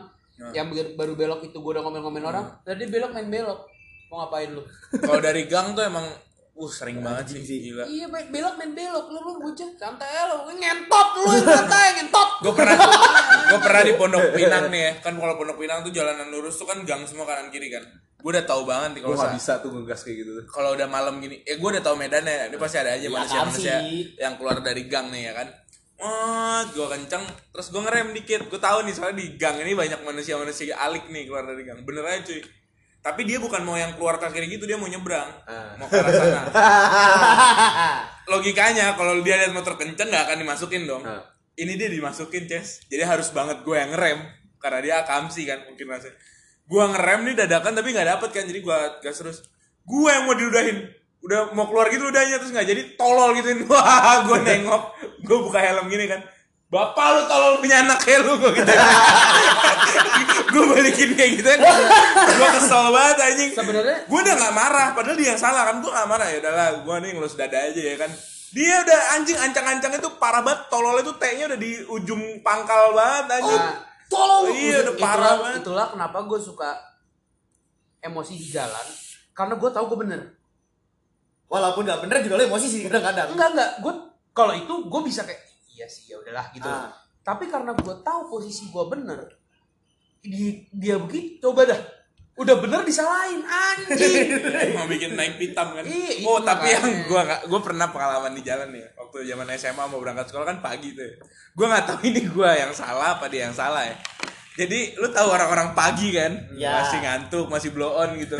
yang baru- belok itu gue udah ngomel-ngomel orang tadi belok main belok mau ngapain lu Kalau dari gang tuh emang uh sering banget sih gila. iya belok main belok. Lu lu bocah santai lu. Ngentot lu santai ngentot. Gue pernah [LAUGHS] gue pernah di Pondok Pinang nih ya. Kan kalau Pondok Pinang tuh jalanan lurus tuh kan gang semua kanan kiri kan. Gue udah tahu banget nih Gue kalau gak sa- bisa tuh ngegas kayak gitu kalau udah malam gini ya gue udah tahu medannya. Ini pasti ada aja Ya, manusia manusia kan yang keluar dari gang nih ya kan. Wah, gue kenceng, terus gue ngerem dikit. Gue tahu nih soalnya di gang ini banyak manusia-manusia alik nih keluar dari gang. Bener aja cuy. Tapi dia bukan mau yang keluar ke kiri gitu, dia mau nyebrang, Ah. mau ke arah sana. [LAUGHS] Logikanya kalau dia lihat motor kenceng nggak akan dimasukin dong. Ah. Ini dia dimasukin, Ces. Jadi harus banget gue yang ngerem karena dia akamsi kan mungkin rasanya. Gue ngerem nih dadakan tapi nggak dapet kan, jadi gue gas terus. Gue yang mau diludahin, udah mau keluar gitu ludahnya terus nggak jadi tolol gituin. [LAUGHS] Wah, gue nengok, gue buka helm gini kan. Bapak lu tolol punya anak kayak lu gue gitu. [LAUGHS] gue balikin kayak gitu kan. Gue kesel banget anjing. sebenarnya Gue udah gak marah, padahal dia yang salah kan. Gue gak marah ya udahlah, gue nih ngelus dada aja ya kan. Dia udah anjing ancang-ancang itu parah banget. Tolol itu T-nya udah di ujung pangkal banget anjing. Nah, Tolong. iya udah parah itulah, banget. itulah kenapa gue suka emosi di jalan karena gue tahu gue bener Walaupun nggak bener juga lo emosi sih kadang-kadang. enggak enggak gue kalau itu gue bisa kayak iya sih ya udahlah gitu Ah. tapi karena gue tahu posisi gue bener di, dia begitu coba dah udah bener disalahin anjing [LAUGHS] Mau bikin naik pitam kan. Iya, oh tapi yang makanya. gue gak, gue pernah pengalaman di jalan nih. Waktu zaman SMA mau berangkat sekolah kan pagi tuh. Gue nggak tahu ini gue yang salah apa dia yang salah ya. Jadi lu tahu orang-orang pagi kan, Ya. masih ngantuk, masih blow on gitu.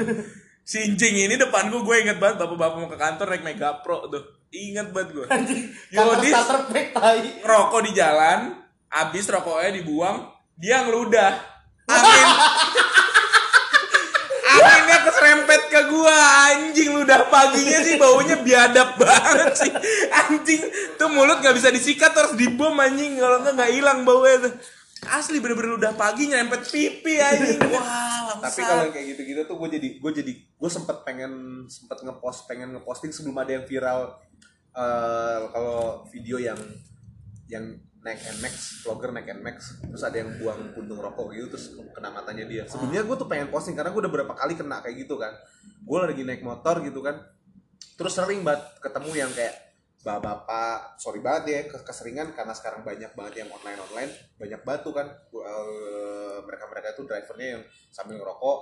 Si Injing ini depan gue, gue inget banget bapak-bapak mau ke kantor naik Mega Pro tuh. Ingat banget gue. Yodis rokok di jalan, habis rokoknya dibuang, dia ngeludah. Angin. Anginnya [LAUGHS] keserempet ke gua anjing ludah paginya sih baunya biadab banget sih anjing tuh mulut nggak bisa disikat terus dibom anjing kalau nggak nggak hilang baunya tuh asli bener-bener ludah pagi nyerempet pipi anjing [LAUGHS] wah tapi kalau kayak gitu-gitu tuh gue jadi gue jadi gue sempet pengen sempet ngepost pengen ngeposting sebelum ada yang viral eh, kalau video yang yang naik NMAX, vlogger naik NMAX, terus ada yang buang puntung rokok gitu, terus kena matanya dia. Sebelumnya gue tuh pengen posting karena gue udah berapa kali kena kayak gitu kan. Gue lagi naik motor gitu kan, terus sering banget ketemu yang kayak bapak-bapak, sorry banget ya ke- keseringan karena sekarang banyak banget yang online online, banyak batu kan. mereka mereka itu drivernya yang sambil ngerokok,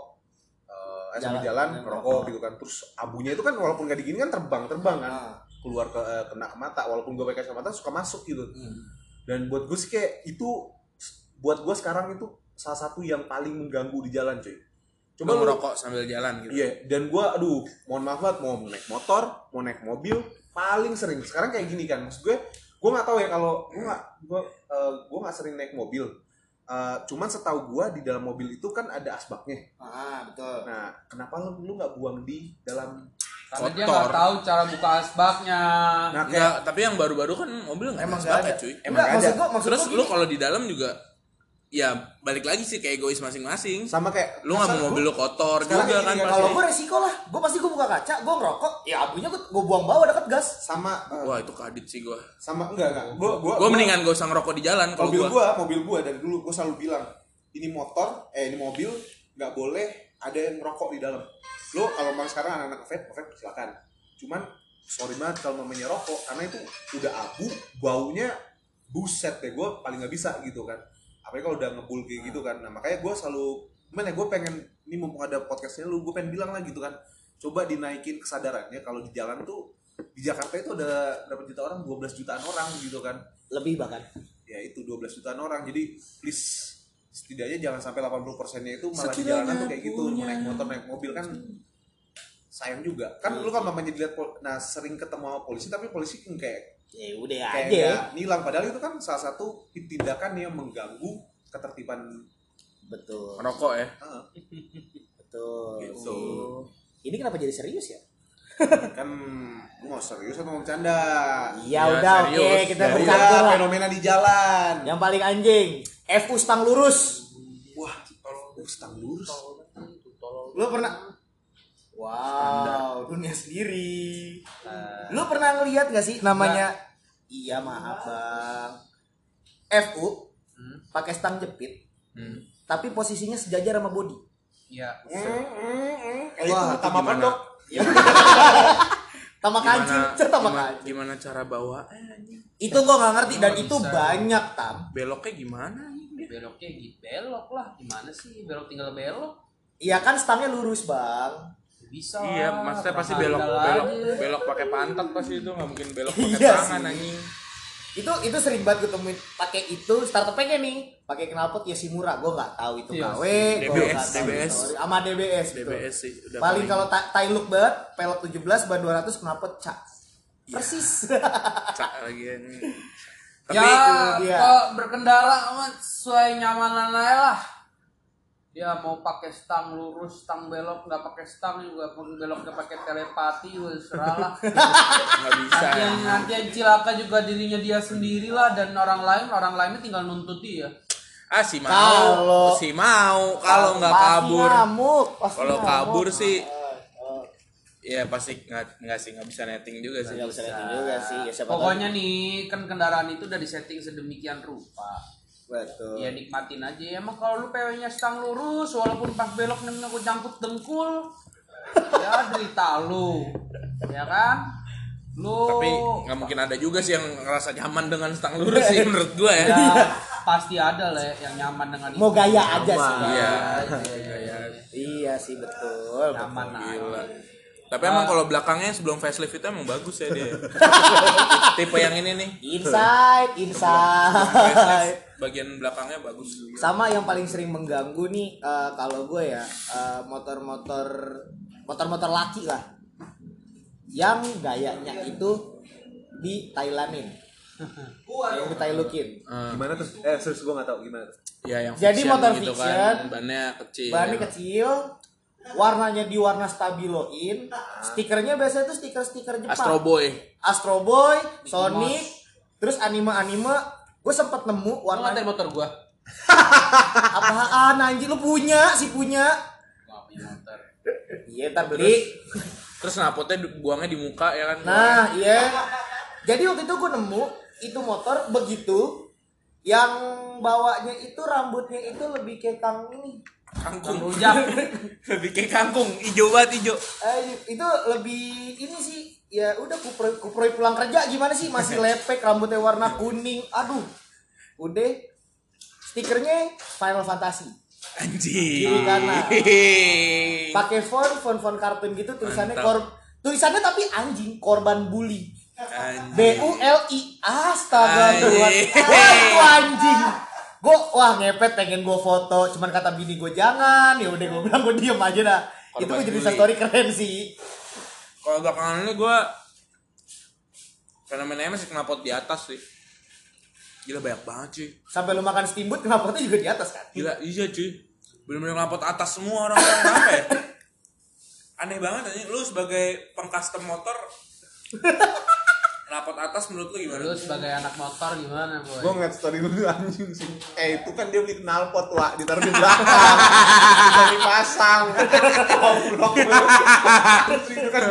eh, sambil Jalan. ngerokok gitu kan. Terus abunya itu kan walaupun gak digini kan terbang terbang kan Ah. keluar ke eh, kena ke mata walaupun gue pakai kacamata suka masuk gitu Hmm. dan buat gue sih kayak itu buat gue sekarang itu salah satu yang paling mengganggu di jalan cuy coba lu- ngerokok sambil jalan gitu. Iya dan gue aduh mohon maaf banget mau naik motor mau naik mobil paling sering. Sekarang kayak gini kan maksud gue gue nggak tahu ya kalau gue nggak gue eh, gue nggak sering naik mobil. Eh, cuman setahu gue di dalam mobil itu kan ada asbaknya. Ah, betul. nah kenapa lu lu nggak buang di dalam Karena dia nggak tahu cara buka asbaknya. nah kayak Enggak, tapi yang baru-baru kan mobil nggak Emang asbak ya, cuy. Emang Enggak, nggak maksud ada. gua maksud terus gua lu kalau di dalam juga ya balik lagi sih kayak egois masing-masing. Sama kayak lu nggak mau mobil lu kotor juga kayak kan gini kan, pasti. Kalau gue resiko lah, gue pasti gue buka kaca, gue ngerokok, ya abunya gue gue buang bawah deket gas. sama eh, wah itu kadit sih gua. sama enggak enggak. Gua gua gua mendingan gak usah ngerokok di jalan kalau mobil gua. gua mobil gua dari dulu gua selalu bilang ini motor eh ini mobil nggak boleh ada yang ngerokok di dalam. Lo kalau memang sekarang anak-anak vape vape silakan. Cuman sorry banget kalau mamanya rokok karena itu udah abu baunya buset deh gua paling nggak bisa gitu kan apalagi kalau udah ngebul kayak gitu kan. Nah makanya gua selalu gimana ya gue pengen ini mumpung ada podcastnya lu gue pengen bilang lah gitu kan. Coba dinaikin kesadarannya kalau di jalan tuh di Jakarta itu ada berapa juta orang? 12 jutaan orang gitu kan. Lebih bahkan. ya itu 12 jutaan orang. Jadi please setidaknya jangan sampai 80 persennya itu malah di Setidaknya jalanan tuh kayak gitu. Mau naik motor naik mobil kan sayang juga. Kan lu kalau mamanya dilihat nah sering ketemu sama polisi tapi polisi kan kayak Ya udah kayak aja. nilang padahal itu kan salah satu tindakan yang mengganggu ketertiban Betul. ngerokok ya Ah, Betul. gitu Ini kenapa jadi serius ya? kan lu mau serius atau mau bercanda Ya, Ya, udah oke serius. kita ya bercampur udah lah. fenomena di jalan Yang paling anjing, FU stang lurus. wah oh, stang lurus Lu pernah Wow, dunia sendiri. Lu pernah ngeliat gak sih namanya? Iya maaf bang. FU Hmm. pakai stang jepit, Hmm. tapi posisinya sejajar sama body. Iya. Kayak Wah, itu itu taman gimana? pondok Tama kancing, gimana, kancing. [LAUGHS] gimana cara bawa eh. Itu gua nggak ngerti dan itu bisa. banyak tam. beloknya gimana? Beloknya gitu. Belok lah. Gimana sih? Belok tinggal belok. Iya kan stangnya lurus bang. Bisa. iya maksudnya pasti belok belok aja. belok pakai pantat pasti itu nggak mungkin belok [LAUGHS] pakai Iya tangan sih. anjing Itu itu sering banget ketemuin pakai itu starter packnya nih, pakai knalpot Yoshimura. Gua nggak tahu itu Iya KW, gua DBS, tahu DBS. itu. sama DBS. betul. DBS sih udah Paling kalau ta- tai look banget, pelok 17 ban 200 knalpot cak. Persis. [LAUGHS] cak lagi anjing tapi ya, itu dia. kalau berkendara mah sesuai nyamanan aja lah. Dia mau pakai stang lurus, stang belok, nggak pakai stang juga pun beloknya pakai telepati, wes serah lah. [LAUGHS] nggak bisa nanti yang nanti yang cilaka juga dirinya dia sendiri lah dan orang lain, orang lainnya tinggal nuntut dia. ah si mau Kalau- si mau kalau nggak kabur ngamuk, kalau ngamuk. kabur sih Oh, oh. ya pasti nggak nggak sih nggak bisa netting juga sih Nggak bisa liatin juga sih. Ya, siapa tahu. Pokoknya nih kan kendaraan itu udah disetting sedemikian rupa. Betul. Ya nikmatin aja. Emang kalau lu PW-nya stang lurus walaupun pas belok nemu jangkut dengkul ya derita lu. Ya kan? Lu tapi nggak mungkin ada juga sih yang ngerasa nyaman dengan stang lurus sih [LAUGHS] menurut gua ya ya, [LAUGHS] pasti ada lah yang nyaman dengan Mau itu. gaya aja sih. Bang. iya Iya sih betul. Nyaman Gila. aja. Tapi emang kalau belakangnya sebelum facelift itu emang bagus ya dia. [LAUGHS] Tipe yang ini nih. Inside, inside. Bagian belakangnya bagus. Sama yang paling sering mengganggu nih eh, kalau gue ya eh, motor-motor motor-motor laki lah. Yang gayanya itu di Thailandin yang di Thailukin. Gimana terus? Eh, serius gue gak tau gimana tuh. ya yang Jadi motor gitu fiction, kan bannya kecil. bahannya kecil warnanya di warna stabiloin stikernya biasanya tuh stiker-stiker Jepang. Astro Boy Astro Boy, Sonic, terus anime-anime gue sempet nemu warna ngatain motor gua. [LAUGHS] apaan anjing? Lu punya sih punya. Motor. iya ntar beli. terus knalpotnya du- buangnya di muka ya kan? Nah iya. Jadi waktu itu gue nemu itu motor begitu yang bawanya itu rambutnya itu lebih kayak kang ini. Kangkung. Rujak. [LAUGHS] lebih kayak kangkung. Hijau banget hijau. Eh, itu lebih ini sih ya udah kuproy kuproy pulang kerja. Gimana sih? Masih [LAUGHS] lepek rambutnya warna kuning. Aduh. Udah. Stikernya Final Fantasy. Anjing. Kiri kanan. [LAUGHS] pakai font font font kartun gitu tulisannya Mantap. kor tulisannya tapi anjing korban bully. Anjing. B U L I. Astaga. Tuhan. Wah anjing. Gue wah ngepet pengen gue foto. Cuman kata bini gue jangan. Ya udah gue bilang gue diem aja dah. Itu gue jadi story keren sih kalau belakangan ini gue fenomenanya masih knalpot di atas sih. Gila banyak banget cuy. Sampai lu makan steamboat tuh juga di atas kan? Gila iya cuy. Bener-bener knalpot atas semua orang orang kenapa ya? [LAUGHS] Aneh banget aja lu sebagai pengcustom motor [LAUGHS] knalpot atas menurut lu gimana Lu sebagai anak motor gimana, Gue boy? ngeliat story lu anjing sih. Eh itu kan dia beli knalpot wah ditaruh di belakang. Bisa dipasang. [LAUGHS] Goblok. Terus itu kan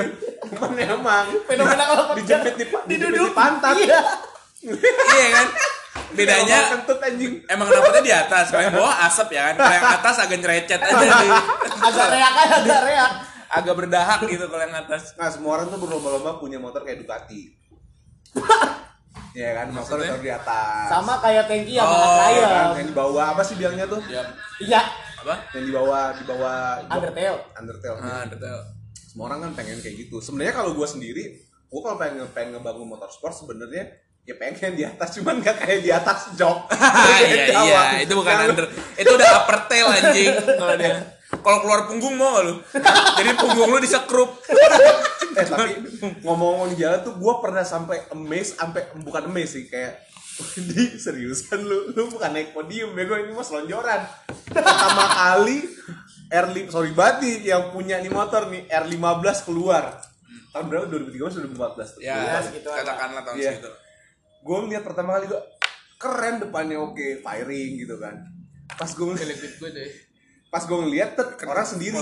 cuman emang fenomena kalau dijepit di, dijepit di pantat. iya iya kan bedanya Emang kentut anjing. emang knalpotnya di atas kalau yang bawah asap ya kan kalau yang atas agak nyerecet aja nih agak reak aja agak reak agak berdahak gitu kalau yang atas Nah semua orang tuh berlomba-lomba punya motor kayak Ducati. Iya kan motor Maksudnya? taruh di atas. sama kayak tanki yang Oh, oh, Iya kan? Yang di bawah apa sih bilangnya tuh? ya iya. Apa? Yang di bawah di bawah Undertale. Undertale. ah detail semua orang kan pengen kayak gitu. Sebenarnya kalau gue sendiri gue kalau pengen pengen ngebangun motorsport sebenarnya ya pengen di atas cuman gak kayak di atas jok. [LAUGHS] Iya iya itu bukan under itu udah upper tail anjing kalau dia. Kalau keluar punggung mau gak lu? Jadi punggung lu disekrup [LAUGHS] eh tapi ngomong-ngomong di jalan tuh gue pernah sampai amazed sampai bukan amazed sih kayak [LAUGHS] di seriusan lu lu bukan naik podium ya gue ini mas lonjoran [LAUGHS] pertama kali R sorry banget nih yang punya nih motor nih R15 keluar tahun berapa 2013 2014 tuh ya Iya, segitu aja. katakanlah tahun Iya. segitu gue ngeliat pertama kali gue keren depannya oke firing gitu kan pas gue ngeliat Filipit gue deh. pas gue ngeliat tet, orang sendiri.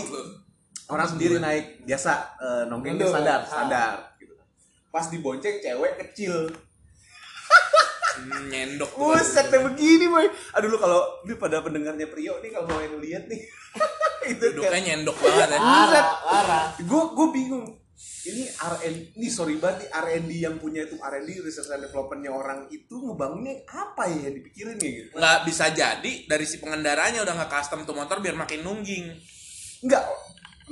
Orang sendiri naik biasa eh, nongkrongnya Nunduk. standar Ah. standar gitu. Pas dibonceng cewek kecil. Hmm, nyendok buset yang begini boy. Aduh lu kalau lu pada pendengarnya Prio nih kalau mau yang lihat nih. [LAUGHS] Itu kayak nyendok banget ya. Parah gue gue bingung. Ini R&D ini sorry banget nih R&D yang punya itu R&D research and developmentnya orang itu ngebangunnya apa ya yang dipikirin ya gitu? Nggak bisa jadi dari si pengendaranya udah nggak custom tuh motor biar makin nungging. Enggak,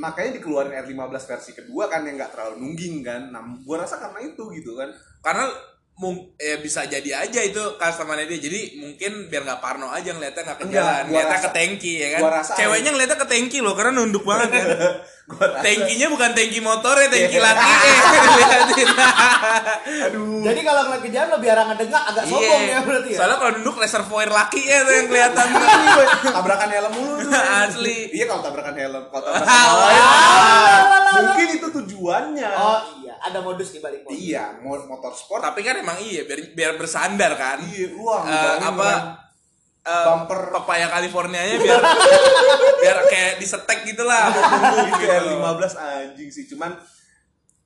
makanya dikeluarin R15 versi kedua kan yang nggak terlalu nungging kan. Nah, gua rasa karena itu gitu kan. karena mung ya bisa jadi aja itu customernya dia jadi mungkin biar nggak parno aja ngeliatnya nggak ke jalan ngeliatnya rasa- ke tangki ya kan ceweknya ngeliatnya ke tangki loh karena nunduk banget kan [LAUGHS] tangkinya bukan tangki motornya tangki Iya. laki eh [LAUGHS] aduh. jadi kalau ngeliat ke jalan lebih arah ngedengak agak sombong ya berarti ya soalnya kalau nunduk reservoir laki ya tuh yang kelihatan boy, [LAUGHS] tabrakan helm mulu tuh. Asli. Iya kalau tabrakan helm, kalau tabrakan helm. Mungkin itu tujuannya. oh iya ada modus di balik modus Iya, mo- motorsport. tapi kan emang iya biar biar bersandar kan Iya, wah, Eh, ngebayangin apa eh, Bumper. papaya Californianya biar [LAUGHS] biar kayak disetek gitu lah mau punggung Itu gitu. R15 anjing sih, cuman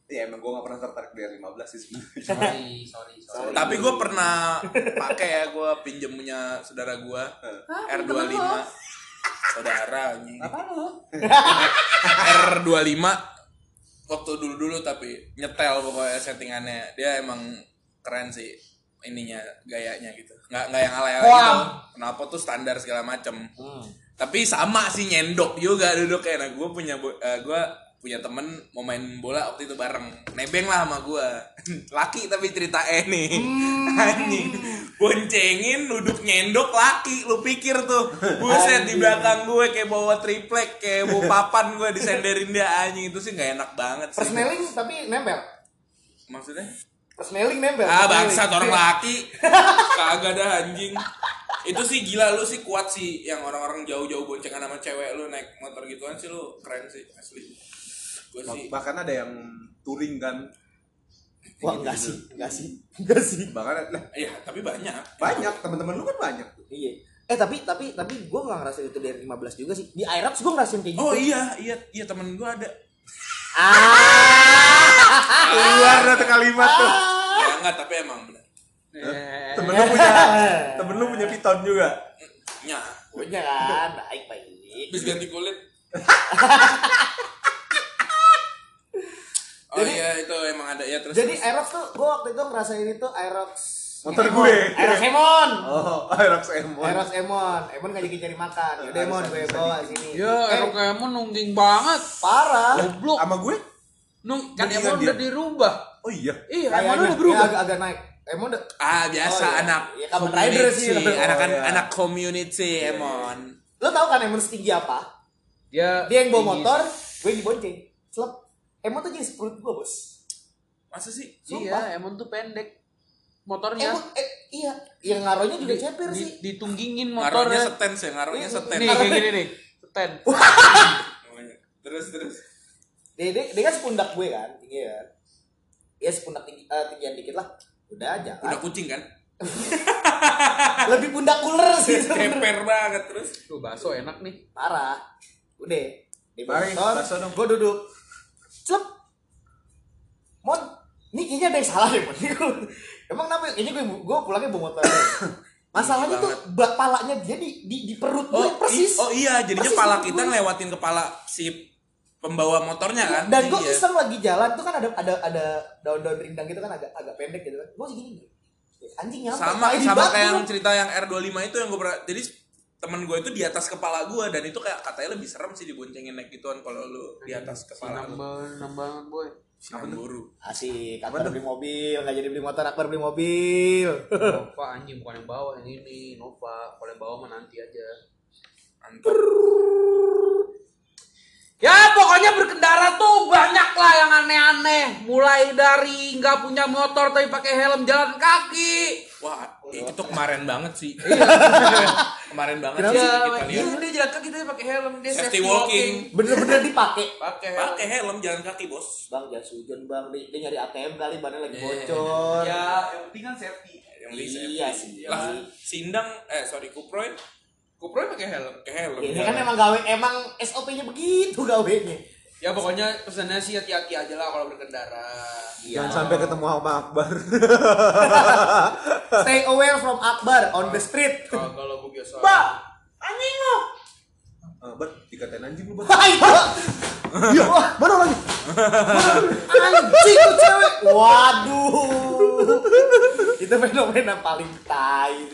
ya emang gue gak pernah tertarik di R15 sih sebenarnya. [LAUGHS] Sorry, sorry, sorry. Tapi gue pernah pakai ya, gue pinjem punya saudara gue R25 saudara anjing Apa lu? R25 waktu dulu-dulu tapi nyetel pokoknya settingannya. Dia emang keren sih ininya gayanya gitu. Nggak nggak yang ala-ala gitu. Kenapa tuh standar segala macem. Hmm. tapi sama sih nyendok juga duduknya. Nah gue punya bo- eh, gue punya temen mau main bola waktu itu bareng. Nebeng lah sama gue [LAUGHS] laki tapi cerita eh nih. [LAUGHS] Anjing. Boncengin duduk nyendok laki. Lu pikir tuh. Buset di belakang gue kayak bawa triplek kayak bawa [LAUGHS] papan gue disenderin dia. Anjing itu sih nggak enak banget sih. Persneling tapi nempel. maksudnya? Persneling nempel. ah bangsat orang laki. Kagak ada anjing. Itu sih gila lu sih kuat sih. Yang orang-orang jauh-jauh boncengan sama cewek lu naik motor gituan sih lu keren sih asli sih bahkan ada yang touring kan Wah, enggak sih, enggak sih. Enggak sih. bahkan nah, iya tapi banyak banyak teman-teman lu kan banyak tuh Iya. Eh tapi tapi tapi gue nggak ngerasain itu dari 15 juga sih. Di Aerox gue ngerasain kayak gitu. oh iya iya iya temen gue ada Ah. keluar tuh kalimat tuh ya enggak tapi emang bener temen lu punya [LAUGHS] temen lu punya piton juga nya Punya kan, baik baik. habis ganti kulit [LAUGHS] oh Jadi- iya itu emang ada ya terus Jadi terus. Aerox tuh gue waktu itu ngerasain itu Aerox Motor Emon. gue. Aerox Emon. oh [LAUGHS] Aerox Emon Aerox Emon. Emon ngajak cari makan. Yaudah Emon gue bawa sini. Ya, eh, Erokemon nungging banget. parah. Goblok. sama gue Nung, kan Emon dia. udah dirubah. oh iya Iya, Emon udah berubah. agak, agak naik. Emon udah ah biasa Oh, iya. anak Iya, Kamen Rider sih. community, anak Oh, iya. anak community emon Lo tau kan Emon setinggi apa? Dia Dia yang bawa motor, gue yang dibonceng. Selep. Emon tuh jadi sepuluh gue bos. masa sih Sumpah. Iya, Emon tuh pendek. Motornya Emon, eh, iya. Yang ngaruhnya juga ceper di, sih. ditunggingin ngaruhnya motornya. seten sih ngaruhnya Iya, seten Nih, kayak gini nih. Seten. [LAUGHS] terus terus Dia, dia, dia kan sepundak gue kan, tinggi kan. Ya sepundak tinggi, eh, tinggian dikit lah. Udah aja udah kan. kucing kan [LAUGHS] Lebih pundak ular sih. [LAUGHS] keper banget terus Tuh bakso enak nih. Parah. Udah. Di bakso dong. gue duduk. Celep. Mon, ini kayaknya ada yang salah deh, Mon. [LAUGHS] Emang kenapa? Kayaknya gue, gue pulangnya bawa motor. [COUGHS] Masalahnya tuh ba- palanya dia di, di, di perut gue oh persis. i- oh iya jadinya Persis pala kita gue. ngelewatin kepala si pembawa motornya kan Dan gue Iya. iseng lagi jalan tuh kan ada ada ada daun-daun rindang gitu kan agak agak pendek gitu kan. Gue segini. Anjing nyampe. sama sama kayak yang cerita yang R25 itu yang gue pernah jadi temen gue itu di atas kepala gue dan itu kayak katanya lebih serem sih diboncengin naik gituan kalau lu di atas kepala lu Nambah, nambah boy. Sinam buru Asik, Akbar beli mobil, nggak jadi beli motor, Akbar beli mobil. Nova anjing bukan yang bawa yang ini. Nova, kalau yang bawa mah nanti aja. mantap Ya pokoknya berkendara tuh banyak lah yang aneh-aneh. Mulai dari nggak punya motor tapi pakai helm jalan kaki. Wah itu kemarin banget sih [LAUGHS] kemarin banget Kenapa sih Ya, kita iya, lihat dia jalan kaki tapi pakai helm dia Safety walking. Bener-bener dipakai. Pakai helm. pakai helm jalan kaki bos Bang, jangan sujon bang, dia, dia nyari ATM kali, badannya lagi Iya. bocor. Ya, yang penting kan safety. yang Iya safety. sih. lah sindang eh sorry kuproy Kuproy pakai helm. pakai helm Ini jalan. kan emang gawe, emang SOP-nya begitu gawenya. Ya pokoknya pesannya sih hati-hati aja lah kalau berkendara. jangan sampai ketemu sama Akbar [LAUGHS] Stay away from Akbar on the street. Kalau kalau gue biasa. Mbak, anjing lo. Akbar dikatain anjing lu Bar Hai, Mbak. iya mana lagi Anjing tuh cewek. Waduh. [LAUGHS] Itu fenomena paling tai.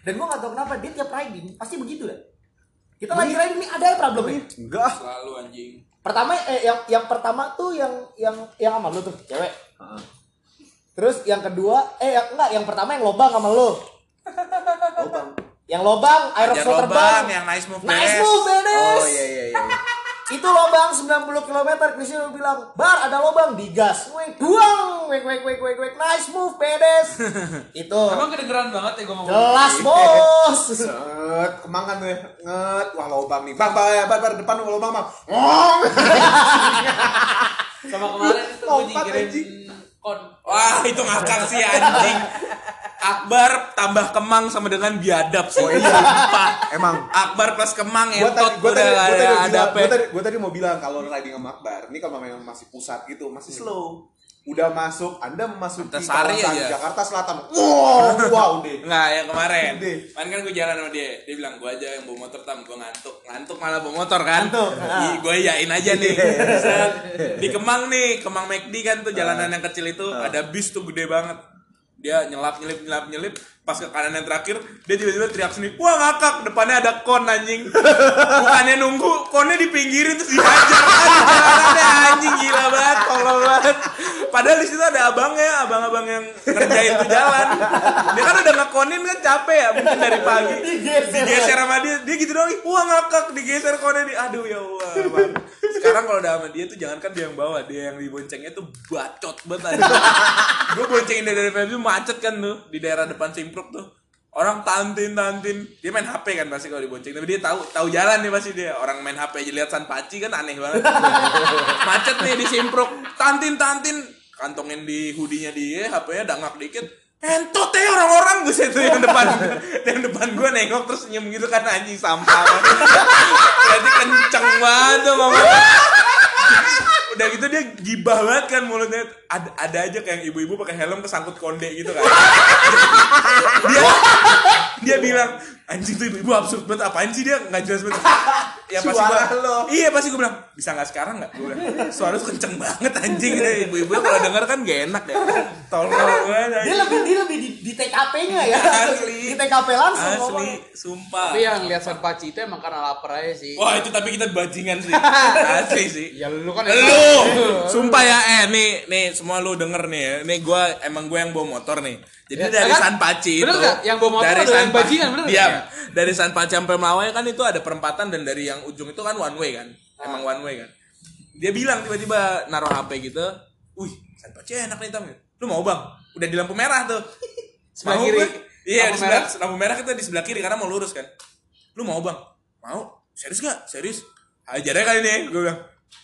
Dan gua gak tau kenapa dia tiap riding pasti begitu dah. Kita lagi riding nih ada ya problemnya. enggak selalu anjing Pertama eh yang yang pertama tuh yang yang yang sama lu tuh cewek. Heeh. Terus yang kedua eh yang, enggak yang pertama yang lobang sama lu. lubang Yang lobang lobang terbang. yang nice move Nice move, oh iya iya iya Itu lobang 90 km, Cristiano bilang, "Bar, ada lobang." Digas. Weng, duang. Weng weng weng weng weng. Nice move, Bedes. [LAUGHS] Itu. Emang kedengeran banget ya gue ngomong. Jelas, Bos. [LAUGHS] Set, kemangan tuh ya. Nget, wah lobang nih. Bang, bang, ya, bar, bar, depan lobang, bang. Ngong. [LAUGHS] Sama kemarin itu gue anjing. Kon. Wah itu ngakak sih anjing. Akbar tambah kemang sama dengan biadab sih. Oh, iya. Sumpah. Emang Akbar plus kemang gua entot tadi gua udah tadi gua tadi bilang, gua tadi gua tadi mau bilang kalau riding sama Akbar, ini kalau memang masih pusat gitu, masih slow. Udah masuk, Anda memasuki Antasari kawasan aja. Jakarta Selatan. Wow, wow deh. Enggak, yang kemarin. Kan kan gue jalan sama dia. Dia bilang, "Gua aja yang bawa motor tam, gua ngantuk." Ngantuk malah bawa motor kan. Ngantuk. Ih, gua yain aja nih. Set. Di Kemang nih, Kemang McD kan tuh jalanan yang kecil itu ada bis tuh gede banget. dia nyelap nyelip nyelap nyelip pas ke kanan yang terakhir dia tiba-tiba teriak sendiri wah ngakak depannya ada kon anjing. Bukannya nunggu konnya dipinggirin terus dihajar. Ada anjing gila banget tolol banget. Padahal di situ ada abangnya abang-abang yang ngerjain tuh jalan. Dia kan udah ngekonin kan capek ya mungkin dari pagi. Digeser. Sama dia dia gitu doang wah ngakak digeser konnya di aduh ya Allah sekarang kalau udah sama dia tuh jangankan dia yang bawa dia yang diboncengnya tuh bacot banget gue boncengin dari Febri macet kan tuh di daerah depan Simpruk tuh orang tantin tantin. Dia main HP kan pasti kalau dibonceng. Tapi dia tahu tahu jalan nih pasti dia. Orang main HP aja lihat San Paci kan aneh banget. [LAUGHS] Macet nih di Simpruk tantin tantin. Kantongin di hoodie-nya dia HP-nya dangak dikit. Entot ya orang-orang. Gue tuh yang depan [LAUGHS] yang depan gue nengok terus senyum gitu kan anjing sampah. [LAUGHS] Berarti kenceng banget tuh ngomong udah gitu dia gibah banget kan mulutnya. Ada, ada aja kayak ibu-ibu pakai helm kesangkut konde gitu kan. Dia dia bilang anjing tuh ibu-ibu absurd banget. Apaan sih dia? Nggak jelas banget ya pasti Suara gua, lo. iya pasti gue bilang bisa nggak sekarang nggak gue bilang suara lu kenceng banget anjing ibu-ibu kalau denger kan gak enak ya tolong banget Dia anjing. lebih dia lebih di, di TKP-nya ya. Asli. Di TKP langsung. asli ngomong. sumpah Tapi yang lihat San Paci itu emang karena lapar aja sih. wah itu tapi kita bajingan sih [LAUGHS] asli sih Ya lu kan lu sumpah ya eh nih nih semua lu denger nih ya nih gua emang gua yang bawa motor nih jadi Ya, dari kan? San Paci Bener itu nggak? Yang bawa motor dari San yang bajingan, bener nggak? diam Ya. dari San Paci sampai Melawai kan itu ada perempatan dan dari yang ujung itu kan one way kan Ah. emang one way kan dia bilang tiba-tiba naruh HP gitu wih San Paci enak nih tam lu mau bang udah di lampu merah tuh [LAUGHS] Sebelah Mau kiri. iya di sebelah merah? lampu merah kita di sebelah kiri karena mau lurus kan lu mau bang mau serius gak serius ajar aja kali nih gue bilang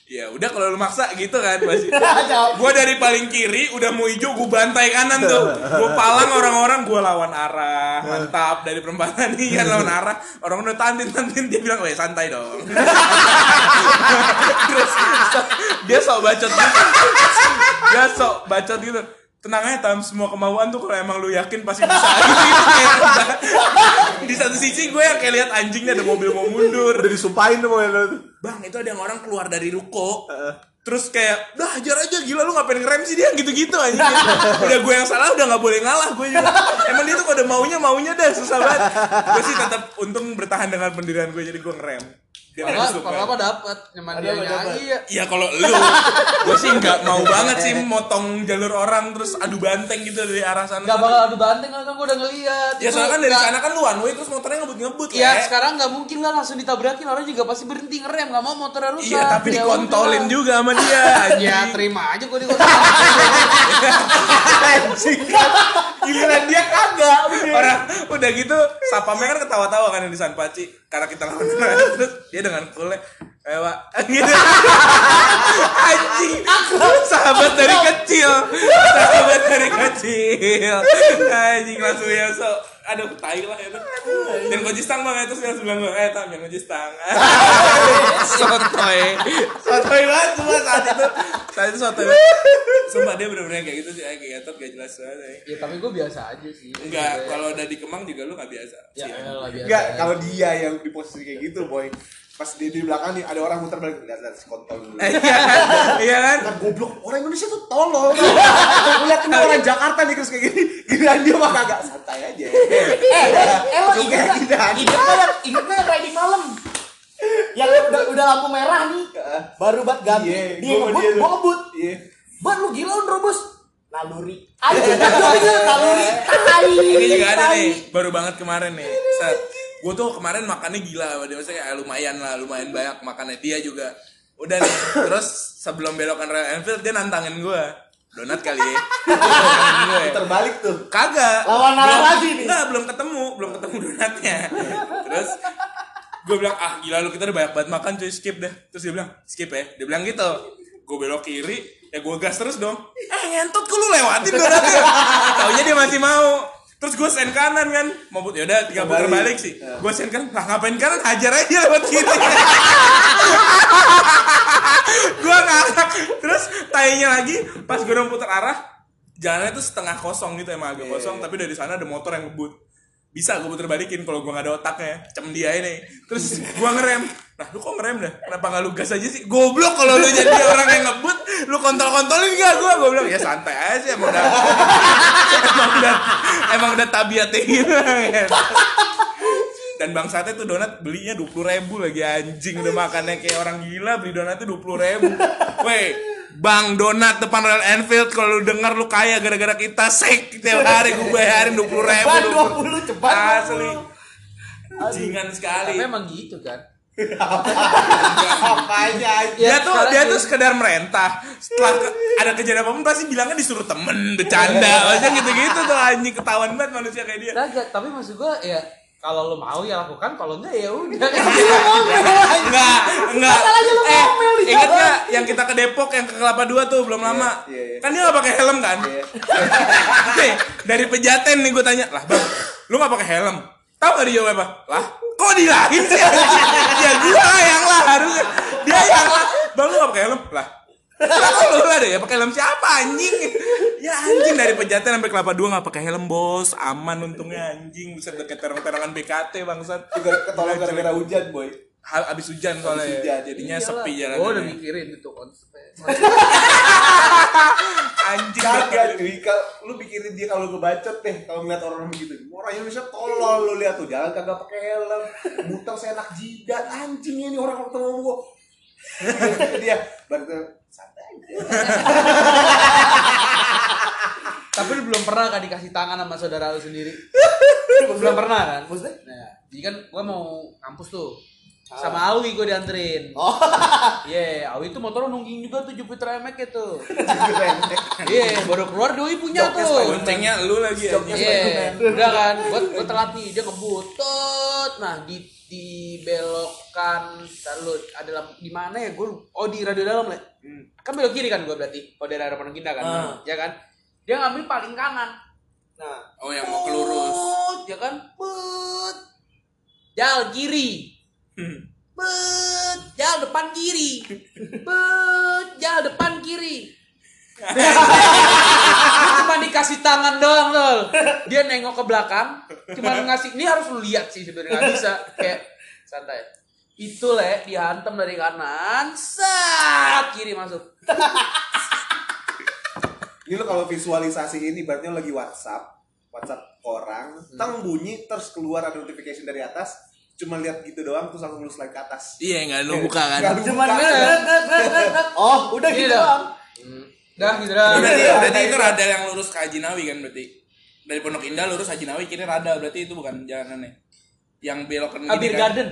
ya udah kalau lu maksa gitu kan masih [LAUGHS] gue dari paling kiri udah mau hijau gue bantai kanan tuh. Gue [LAUGHS] palang orang-orang gue lawan arah. [LAUGHS] Mantap dari perempatan nih kan lawan arah. Orang udah tantin tantin dia bilang weh santai dong. Terus dia sok bacot gitu. Dia sok bacot gitu tenang aja tam semua kemauan tuh kalau emang lu yakin pasti bisa. Di satu sisi gue yang kayak lihat anjingnya ada mobil mau mundur. Udah disumpahin tuh mobil tuh. bang itu ada yang orang keluar dari ruko. Terus kayak dah hajar aja gila lu ngapain ngerem sih dia? Gitu-gitu aja udah gue yang salah udah nggak boleh ngalah gue juga. Emang dia tuh kalau ada maunya maunya dah susah banget. Gue sih tetap untung bertahan dengan pendirian gue jadi gue ngerem Kalau apa dapat nyaman dia nyanyi ya. Iya kalau lu, gue sih nggak mau banget sih motong jalur orang terus adu banteng gitu dari arah sana. Gak bakal adu banteng kan gue udah ngeliat. Ya soalnya kan dari sana kan lu one way terus motornya ngebut-ngebut Iya Le. sekarang nggak mungkin lah langsung ditabrakin orang juga pasti berhenti ngerem nggak mau motornya rusak. Iya tapi Ya dikontolin udah. juga sama dia. [LAUGHS] Ya anjing. terima aja gue dikontolin. Giliran dia kagak Orang udah gitu Sapamnya kan ketawa-tawa kan yang di San Paci Karena kita lawan [LAUGHS] Terus dia dengan coolnya Eh Wak [LAUGHS] gitu. Anjing. Sahabat dari kecil. Sahabat dari kecil. Anjing langsung ya so. Aduh tai lah itu Dan kunci stang bang Terus dia langsung bilang Eh tam yang kunci stang [LAUGHS] Sotoy. Sotoy banget Cuma saat itu. Saat itu sotoy banget. Sumpah dia bener-bener kayak gitu sih Kayak gatot gak jelas banget eh. ya tapi gue biasa aja sih. Enggak, kalau udah di Kemang juga lu gak biasa. Ya biasa. Enggak, kalau dia yang di posisi kayak gitu, boy. Pas di, di belakang nih ada orang muter balik lihat lihat si kontol dulu. [LAUGHS] Iya kan? Iya kan? Kan goblok, orang Indonesia tuh tolol. Lihat ini orang Jakarta nih terus kayak gini, giliran dia mah kagak santai aja. Eh, eh lo Lu inget kayak gak? gini aja. Inget gak yang inget gak yang riding malam? Yang udah udah lampu merah nih, baru buat ganti. Iya, dia ngebut, gua ngebut. Iya. Ban lu gila lu nerobos. Naluri. [LAUGHS] Pikir naluri. Tai. Ini juga ada nih, baru banget kemarin nih. Set. Gue tuh kemarin makannya gila maksudnya kayak lumayan lah, lumayan banyak makannya dia juga. Udah nih, terus sebelum belokan Royal Enfield dia nantangin gue. Donat kali ya. [LAUGHS] Terbalik tuh. Kagak. Lawan Belum- lagi nih. Enggak, belum ketemu, belum ketemu donatnya. Terus gue bilang, ah gila lu kita udah banyak banget makan cuy, skip deh. Terus dia bilang, skip ya. Dia bilang gitu. Gue belok kiri, ya gue gas terus dong. Eh ngentot kok lu lewatin donatnya. Taunya dia masih mau. Terus gue sen kanan kan, mau put yaudah tinggal putar Balik. balik sih. Gue sen kanan, lah ngapain kanan, hajar aja lewat kiri. [LAUGHS] gue ngakak terus tainya lagi pas gue udah putar arah jalannya tuh setengah kosong gitu emang agak kosong tapi dari sana ada motor yang ngebut bisa gue puter balikin kalau gue gak ada otaknya. Cem dia ini. Terus gue ngerem. Nah lu kok ngerem dah? Kenapa gak lu gas aja sih? Goblok kalau lu jadi orang yang ngebut lu kontol-kontolin gak gue gue bilang ya santai aja emang udah [LAUGHS] emang udah emang udah tabiatnya gitu dan bangsatnya tuh donat belinya dua puluh ribu lagi anjing. Udah makannya kayak orang gila beli donatnya dua puluh ribu. Weh Bang Donat depan Royal Enfield kalau lu denger lu kaya gara-gara kita sek. Tiap hari gue bayarin dua puluh ribu. Cepat 20, cepat asli. 20. jingan sekali. Tapi emang gitu kan. Apanya aja. dia Ya, tuh dia tuh sekedar merentah. Setelah ke- ada kejadian apa pun pasti bilangnya disuruh temen bercanda. Maksudnya gitu-gitu tuh anjing. Ketahuan banget manusia kayak dia. Kagak, tapi maksud gua ya kalau lu mau ya lakukan, kalau enggak ya udah. [LAUGHS] enggak enggak. Masalahnya lu eh ngomel di inget jalan. gak yang kita ke Depok yang ke Kelapa Dua tuh belum lama? iya, iya. kan dia gak pakai helm kan? Iya. [LAUGHS] Nih, dari pejaten nih gue tanya lah bang lu gak pakai helm? Tahu gak dia jawab apa? Lah kok dilahin sih? [LAUGHS] Ya gua yang lah harusnya. Dia yang lah bang lu gak pakai helm? Lah kok [LAUGHS] lu lah deh ya pakai helm siapa anjing ya anjing dari pejaten sampai kelapa dua gak pakai helm bos aman untungnya anjing bisa deket terang-terangan BKT bangsat Juga ketolong gara-gara hujan, boy. Hal abis hujan soalnya Abis hujan. jadinya Iyalah. sepi jalan Gua udah mikirin itu konsepnya. [LAUGHS] anjing Kagak, cuy. Lu pikirin dia kalau ngebacot deh kalau ngeliat orang begitu. Orang Indonesia tolol lu lihat tuh jalan kagak pakai helm, muter seenak jidat anjing ini orang kalau ketemu gua. [LAUGHS] dia aja. Tapi lu belum pernah kan dikasih tangan sama saudara lu sendiri? [LAUGHS] belum pernah kan? Maksudnya? Nah, jadi kan gua mau kampus tuh. Sama Awi gue dianterin. Oh. [LAUGHS] Iya, Awi tuh motor nungging juga tuh Jupiter MX itu. Iya, baru keluar doi punya tuh. Boncengnya lu lagi anjing Iya, udah kan, gua gua telat nih, dia ngebut, Tut. nah di dibelokkan, ntar lu ada di mana ya, gue oh di radio dalam le, kan belok kiri kan gue berarti, dari arah Pondok Indah kan, Ah. ya kan, dia ngambil paling kanan, Nah, oh yang mau kelurus. Ya kan, but, jal kiri, Hmm. but, jal depan kiri, but, jal depan kiri, cuma dikasih tangan doang lol. Dia nengok ke belakang cuma ngasih ini harus lu lihat sih sebenarnya nggak bisa. Kayak santai itu le dihantam dari kanan sat kiri masuk [LAUGHS] Ini lo kalau visualisasi ini berarti lo lagi WhatsApp, WhatsApp orang, tang bunyi terus keluar ada notification dari atas, cuma lihat gitu doang terus langsung lu slide ke atas. iya nggak lu buka kan lu cuman buka. bener. [LAUGHS] Oh, udah Gini gitu dah. doang. dah gitu dah berarti, Iya, berarti iya, itu iya. rada yang lurus ke Haji Nawi kan berarti dari Pondok Indah lurus Haji Nawi kiri rada berarti itu bukan jalanannya yang belok ke Abir Garden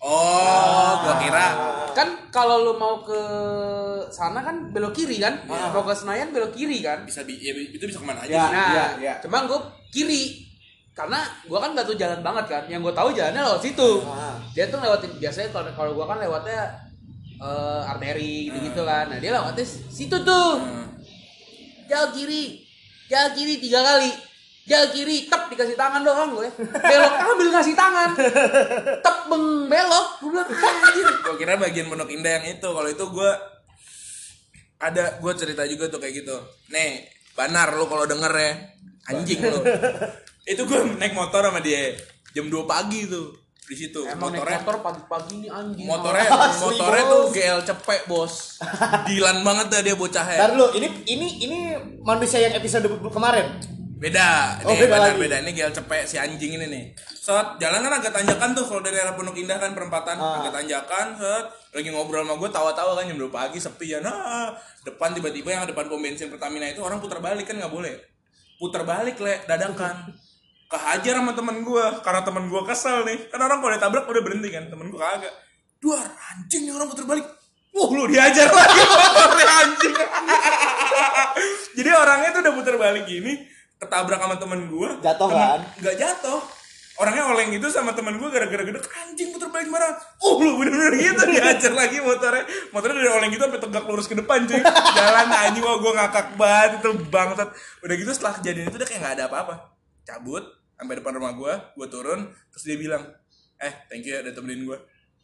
oh gua kira kan kalau lu mau ke sana kan belok kiri kan mau ke Senayan belok kiri kan bisa bi- ya, itu bisa ke mana aja Ya. sih Nah, iya. cuma gue kiri karena gue kan gak tahu jalan banget kan. Yang gue tahu jalannya lewat situ. Ah. Dia tuh lewatin biasanya kalau kalau gue kan lewatnya eh, arteri gitu-gitu kan. Nah dia lewatnya situ tuh. Hmm. Jalan kiri, jalan kiri tiga kali. Jalan kiri, tep dikasih tangan doang gue. Belok ambil ngasih tangan. Tep beng belok. Gue bilang anjir. gua kira bagian Pondok Indah yang itu kalau itu gua ada gua cerita juga tuh kayak gitu nih banar lu kalau denger ya anjing lu itu gua naik motor sama dia jam 2 pagi tuh di situ Emang naik motornya motor pagi-pagi ini anjing. motornya [LAUGHS] Asli, motornya bos. tuh GL cepek bos dilan banget dah dia bocahnya Ntar dulu, ini ini ini manusia yang episode kemarin. Beda. Oh, ini beda lagi. beda. Ini GL cepek si anjing ini nih. Set jalan kan agak tanjakan tuh kalau dari arah Pondok Indah kan perempatan. Ah. agak tanjakan set lagi ngobrol sama gue tawa-tawa kan jam 2 pagi sepi ya. Nah depan tiba-tiba yang depan pom bensin Pertamina itu orang putar balik kan nggak boleh. Putar balik le dadakan. Kehajar sama temen gue karena temen gue kesel nih. Kan orang kalau ditabrak udah berhenti kan temen gue kagak. Duar anjing nih orang putar balik. Wah lu diajar lagi. [LAUGHS] Motornya anjing. [LAUGHS] Jadi orangnya tuh udah putar balik gini Ketabrak sama temen gue Jatuh Temen- kan? Nggak jatuh. Orangnya oleng gitu sama temen gue gara-gara gede Anjing putar balik gimana Oh lu bener-bener gitu [LAUGHS] Diajar lagi motornya. Motornya dari oleng gitu sampai tegak lurus ke depan cuy. Jalan anjing Wah gue ngakak banget Itu bangsat. Udah gitu setelah kejadian itu udah kayak gak ada apa-apa. Cabut Sampai depan rumah gue Gue turun Terus dia bilang Eh thank you ya udah temenin gue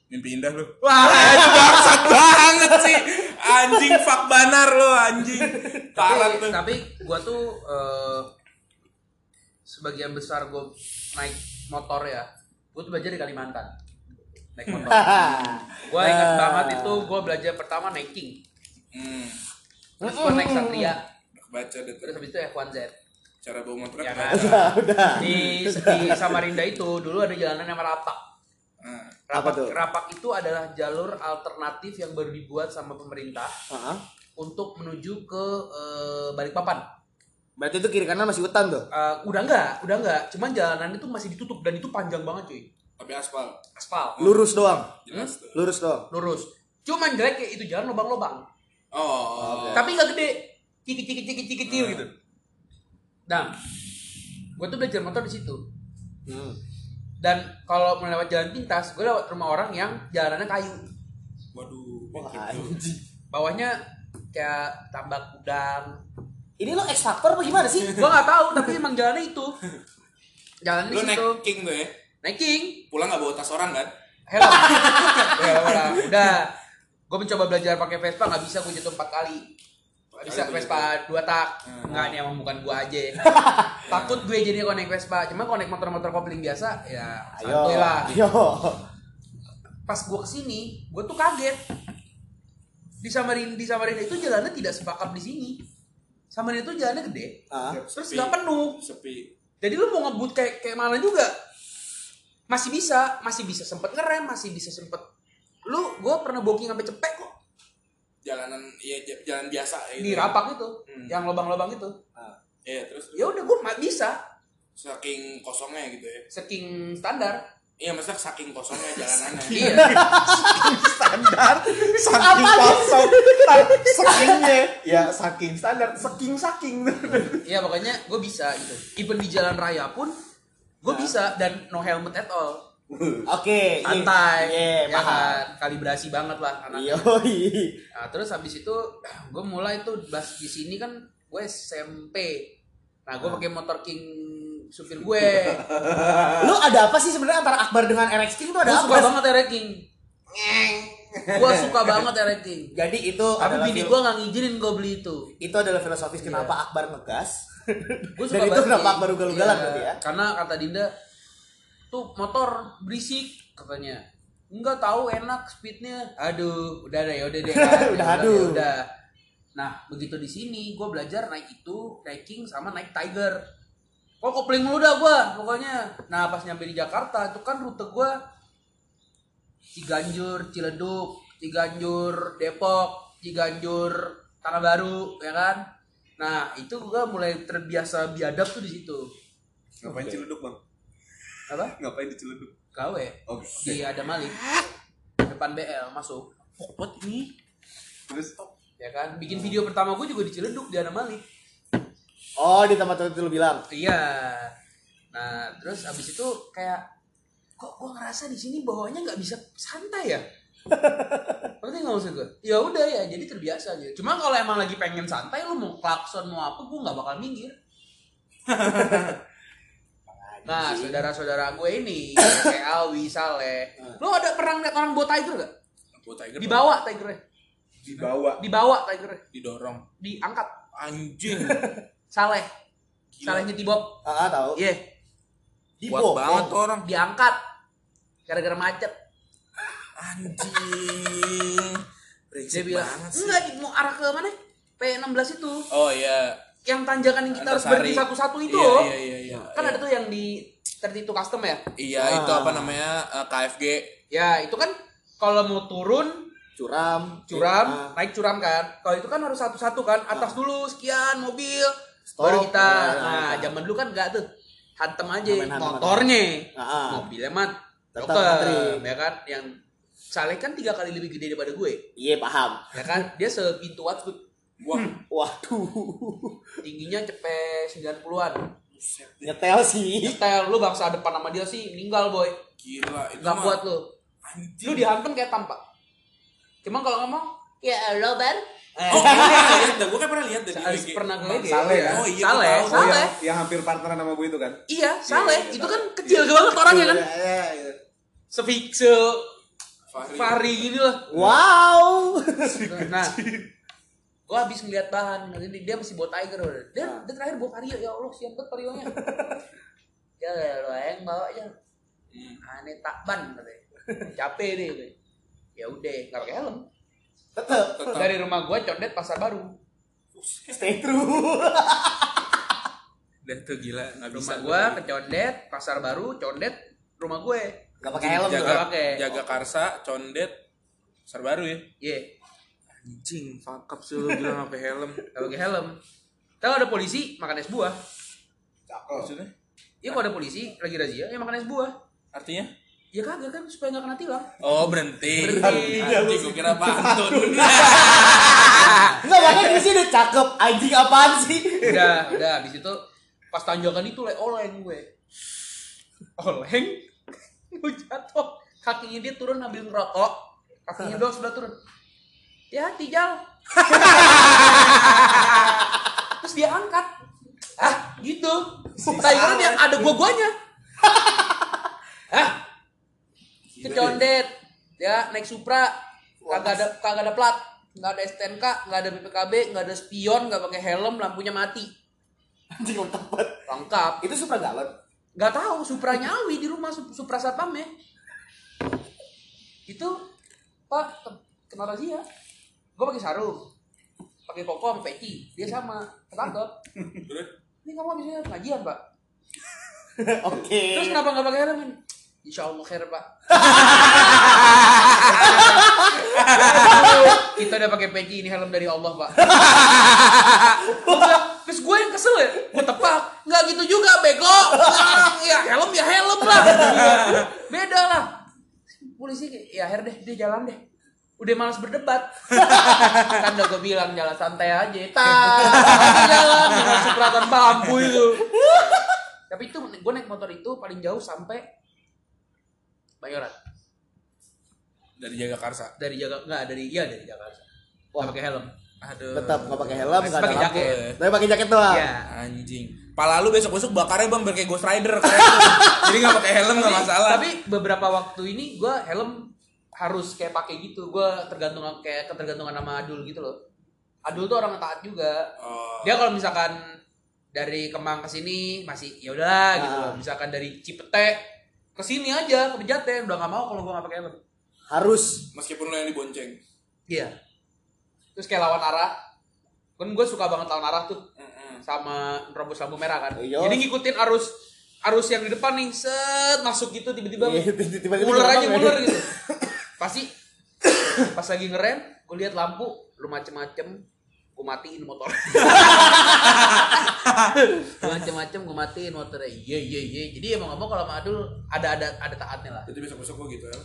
Mimpi indah lu. Wah [LAUGHS] itu bangsat banget sih. Anjing fuck banar lo anjing. Parah tapi, tuh. tapi gua tuh eh, sebagian besar gue naik motor ya gue tuh belajar di Kalimantan. Naik motor. [LAUGHS] Gue ingat banget itu gue belajar pertama naiking. Hmm. terus gue naik Satria. Baca deh terus habis itu F1Z Cara bawa motornya ya kan? Udah, udah. di, di Samarinda itu dulu ada jalanan yang rapak. Nah, Apa rapak tuh? rapak itu adalah jalur alternatif yang baru dibuat sama pemerintah Heeh. untuk menuju ke eh, Balikpapan Berarti itu kiri kanan masih hutan tuh. Eh, udah enggak udah enggak cuman jalanan itu masih ditutup dan itu panjang banget cuy tapi aspal. aspal Lurus doang. Jelas. Lurus doang. lurus cuman jelek kayak itu jalan lubang-lubang Oh. tapi nggak gede ciki ciki ciki ciki ciki gitu nah gue tuh belajar motor di situ Hmm. dan kalau melewat jalan pintas gue lewat rumah orang yang jalanannya kayu Waduh. Wah, gitu. anjing. bawahnya kayak tambak udang Ini lo X Factor apa gimana sih? gue nggak tahu tapi emang jalannya itu. Jalan di Lu naik king tuh ya. naik king Pulang nggak bawa tas orang kan? helm [LAUGHS] ya udah udah. Gue mencoba belajar pakai Vespa nggak bisa gue jatuh empat kali. Nggak bisa Vespa dua tak. Hmm. nggak nih emang bukan gue aja. [LAUGHS] Takut gue jadi kalau naik Vespa. Cuma kalau naik motor-motor kopling biasa ya Ayo. santuy lah. [LAUGHS] Ayo. pas gue ke sini gue tuh kaget. Di Samarinda di Samarinda itu jalannya tidak sebakap di sini Samarinda itu jalannya gede. Ah. terus nggak penuh. Sepi. jadi lu mau ngebut kayak kayak mana juga masih bisa. Masih bisa sempet ngerem masih bisa sempet. Lu gue pernah booking sampai cepet kok. Jalanan ya jalan biasa ya. di rapak itu Hmm. yang lobang-lobang itu. Iya, terus? Ya udah gue bisa. Saking kosongnya gitu ya. saking standar Iya, maksudnya saking kosongnya jalanannya. [LAUGHS] iya. Standar saking kosong sakingnya ya saking standar saking saking. Iya pokoknya gue bisa gitu. Even di jalan raya pun gue bisa dan no helmet at all. [LAUGHS] Oke. iya. santai. Iya, ya kan? kalibrasi banget lah anaknya. Yoi. Nah, terus habis itu gue mulai tuh bas di sini kan gue SMP. Nah, gue pakai motor King supir gue. Lu ada apa sih sebenarnya antara Akbar dengan RX King itu ada gue apa? suka banget Erek King. gue suka banget Erek King. Jadi itu Tapi bini gue nggak ngizinin gue beli itu. itu adalah filosofis kenapa Akbar ngegas. Gue Dan itu kenapa Akbar ugal-ugalan berarti ya? Karena kata Dinda tuh motor berisik katanya. Enggak tahu enak speednya. Aduh, udah deh, udah deh. [LAUGHS] kan. Udah, aduh. udah. Nah, begitu di sini gue belajar naik itu, naik King sama naik Tiger. Kok kopling mulu dah gue pokoknya. Nah, pas nyampe di Jakarta itu kan rute gue Ciganjur, Ciledug, Ciganjur, Depok, Ciganjur, Tanah Baru, ya kan? Nah, itu gue mulai terbiasa biadab tuh di situ. ngapain ciledug bang? Apa? ngapain di ciledug? Gawe oke di ada Malik. Depan BL masuk. Pokot ini? Terus? Ya kan? Bikin video pertama gue juga di Ciledug di ada Malik Oh, di tempat itu lu bilang. iya nah terus abis itu kayak kok gue ngerasa di sini bawahnya nggak bisa santai ya [LAUGHS] Ngerti nggak maksud gue? Ya udah ya, jadi terbiasa aja. Cuma kalau emang lagi pengen santai, lu mau klakson mau apa, gue nggak bakal minggir. [LAUGHS] nah, saudara-saudara gue ini [LAUGHS] kayak Alwi, Saleh, lu ada pernah lihat orang bawa tiger gak? Buat Tiger Dibawa tigernya, dibawa dibawa tigernya, didorong. diangkat. Anjing. Saleh. Salehnya Tibop, Ah, ah, tahu. iya, Di Kuat bawah. banget tuh orang. diangkat gara-gara macet. Anjing. Dia bilang, banget sih. enggak, mau arah ke mana? P16 itu, Oh iya. yang tanjakan yang kita harus Antasari. berhenti satu-satu itu Iya, loh. Iya iya iya. Kan iya. ada tuh yang di 32 custom ya? Iya, Ah. itu apa namanya? eh, KFG. Ya, itu kan kalau mau turun Curam. curam, Ah. naik curam kan. Kalau itu kan harus satu-satu kan, atas dulu sekian mobil, Stop. baru kita. Ah, Nah, kita. zaman dulu kan enggak tuh. Hantem aja hantem, motornya. Ah, ah. Mobilnya mah dokter, ya kan? Yang Saleh kan tiga kali lebih gede daripada gue, Iya, paham. ya kan? Dia sepintu Watfoot, Wah, Waduh. tingginya cepet 90-an. buset deh. Nyetel sih. Nyetel lu bangsa depan sama dia sih meninggal boy. Gila, itu Gak kuat lu. Anjing. Lu dihantem kayak tampak. Cuma kalau ngomong, ya lo ban. Eh, Oh, gue pernah lihat dah. Gue kayak pernah lihat dah di Harus WG. pernah gue gitu. Saleh ya? Oh, iya, Saleh, oh Saleh. yang, yang hampir partneran sama gue itu kan Iya, Saleh. iya, itu tahu. kan kecil banget orangnya kan. Iya, iya, iya. Sefik se Fahri. Gini lah. Wow. Nah, gue habis ngeliat bahan, jadi dia masih bawa Tiger. udah. Dia, dia terakhir bawa Vario, ya Allah siap banget Varionya. [LAUGHS] ya lo yang bawa aja. Hmm. Aneh takban katanya. Capek deh. Ya udah, nggak pakai helm. Tetep. Tetap. Dari rumah gue condet pasar baru. Stay true. [LAUGHS] Udah tuh gila nggak bisa. Rumah gua ke Condet, Pasar Baru, Condet, rumah gue. Gak pakai helm jaga nggak pakai. jaga Karsa, Condet, Pasar Baru ya. Iya, Anjing, fuck up sih lu bilang apa helm. [LAUGHS] gak pakai helm. Kalau ada polisi makan es buah. Cakep. Maksudnya? Iya kalau ada polisi lagi razia, ya makan es buah. Artinya? Ya kagak kan supaya nggak kena tilang. Oh berhenti. Berhenti. Anjing gue kira [LAUGHS] pantun. Enggak makanya di sini cakep. Anjing apaan sih? udah, udah di situ pas tanjakan itu le oleng gue. Oleng, [LAUGHS] gue jatuh. Kakinya dia turun ambil ngerokok. Kakinya doang sudah turun. Ya hati jal. [LAUGHS] Terus dia angkat. Ah, gitu. Kira dia ada gua-guanya. Hah? Kecondet. Ya, naik Supra. Kagak ada kagak ada plat. Nggak ada STNK, nggak ada BPKB, nggak ada spion, nggak pakai helm, lampunya mati. Anjing lengkap banget. Lengkap. Itu super galon. Nggak tahu Supra nyawi di rumah Sup- Supra satpam ya. Itu Pak kena razia. Gue pakai sarung, pakai koko sama peci. Dia sama, ketangkep. [LAUGHS] Ini kamu habisnya pengajian pak. Oke. Terus kenapa nggak pakai helm? Insya Allah khair pak. [LAUGHS] Kita udah pakai peci ini helm dari Allah pak. Terus gue yang kesel ya, gue tepak. Nggak gitu juga bego. Ya helm ya helm lah. Beda lah. Polisi kayak, ya her deh, dia jalan deh. Udah malas berdebat. kan udah gue bilang jalan santai aja. Tak, jalan dengan supratan bambu itu. Tapi itu gue naik motor itu paling jauh sampai Bayoran. Dari jaga Karsa. Dari jaga enggak dari iya dari Jakarta. Wah, pakai helm. Aduh. Tetap nggak pakai helm, nggak ada lampu. jaket. Tapi pakai jaket doang. Iya. Anjing. Pala lu besok-besok bakarnya bang biar kayak Ghost Rider keren tuh. [LAUGHS] Jadi nggak pakai helm nggak masalah. Tapi beberapa waktu ini gue helm harus kayak pakai gitu. Gue tergantung kayak ketergantungan sama Adul gitu loh. Adul tuh orang taat juga. Oh. Dia kalau misalkan dari Kemang ke sini masih ya udah gitu Ah. loh. Misalkan dari Cipete ke sini aja ke Pejaten udah nggak mau kalau gue nggak pakai helm. Harus. Meskipun lu yang dibonceng. Iya. Terus kayak lawan arah. Kan gue suka banget lawan arah tuh. Mm-mm. sama nerobos lampu merah kan. Iya. Jadi ngikutin arus arus yang di depan nih, set masuk gitu tiba-tiba Iya, muler aja gerbang, muler gitu. [LAUGHS] Pasti pas lagi ngerem, gue lihat lampu, lu macem-macem, gue matiin motor. Lu [LAUGHS] macem-macem gue matiin motornya. Iya iya iya. Jadi emang ngomong kalau sama Adul ada ada ada taatnya lah. Jadi besok-besok gua gitu ya.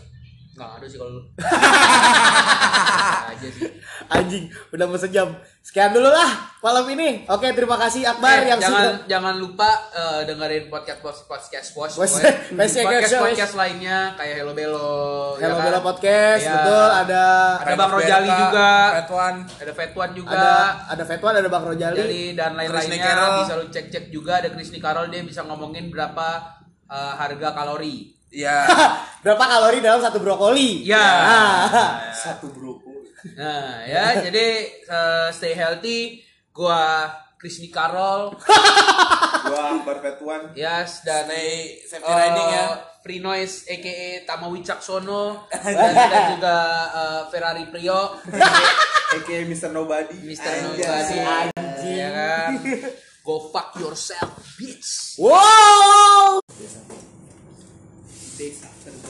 Nggak ada sih kalau lu. [LAUGHS] aja sih. Anjing, udah mau sejam. Sekian dulu lah malam ini. Oke, terima kasih Akbar Eh, yang jangan sudah jangan lupa eh, dengerin podcast podcast podcast [LAUGHS] podcast Bos- podcast podcast, Action. podcast lainnya kayak Hello Bello Hello ya kan? Podcast, Iya. betul ada Ada Bang Rojali juga. Fetwan. ada Fetuan juga ada ada Fetwan, ada Bang Rojali. Rojali dan lain-lainnya bisa lu cek-cek juga ada Chris Nicarol dia bisa ngomongin berapa eh, harga kalori Iya. [LAUGHS] Berapa kalori dalam satu brokoli? ya Nah, Satu broko. nah ya jadi eh, stay healthy gua Chris Nicarol [LAUGHS] Gua Akbar Fetuan. Yes dan Stay safety eh, riding ya. Free Noise aka Tama Wicaksono [LAUGHS] dan ada juga eh, Ferrari Prio AKA Mr. Nobody. Mr. Nobody ya kan Go fuck yourself bitch Wow. tristeza.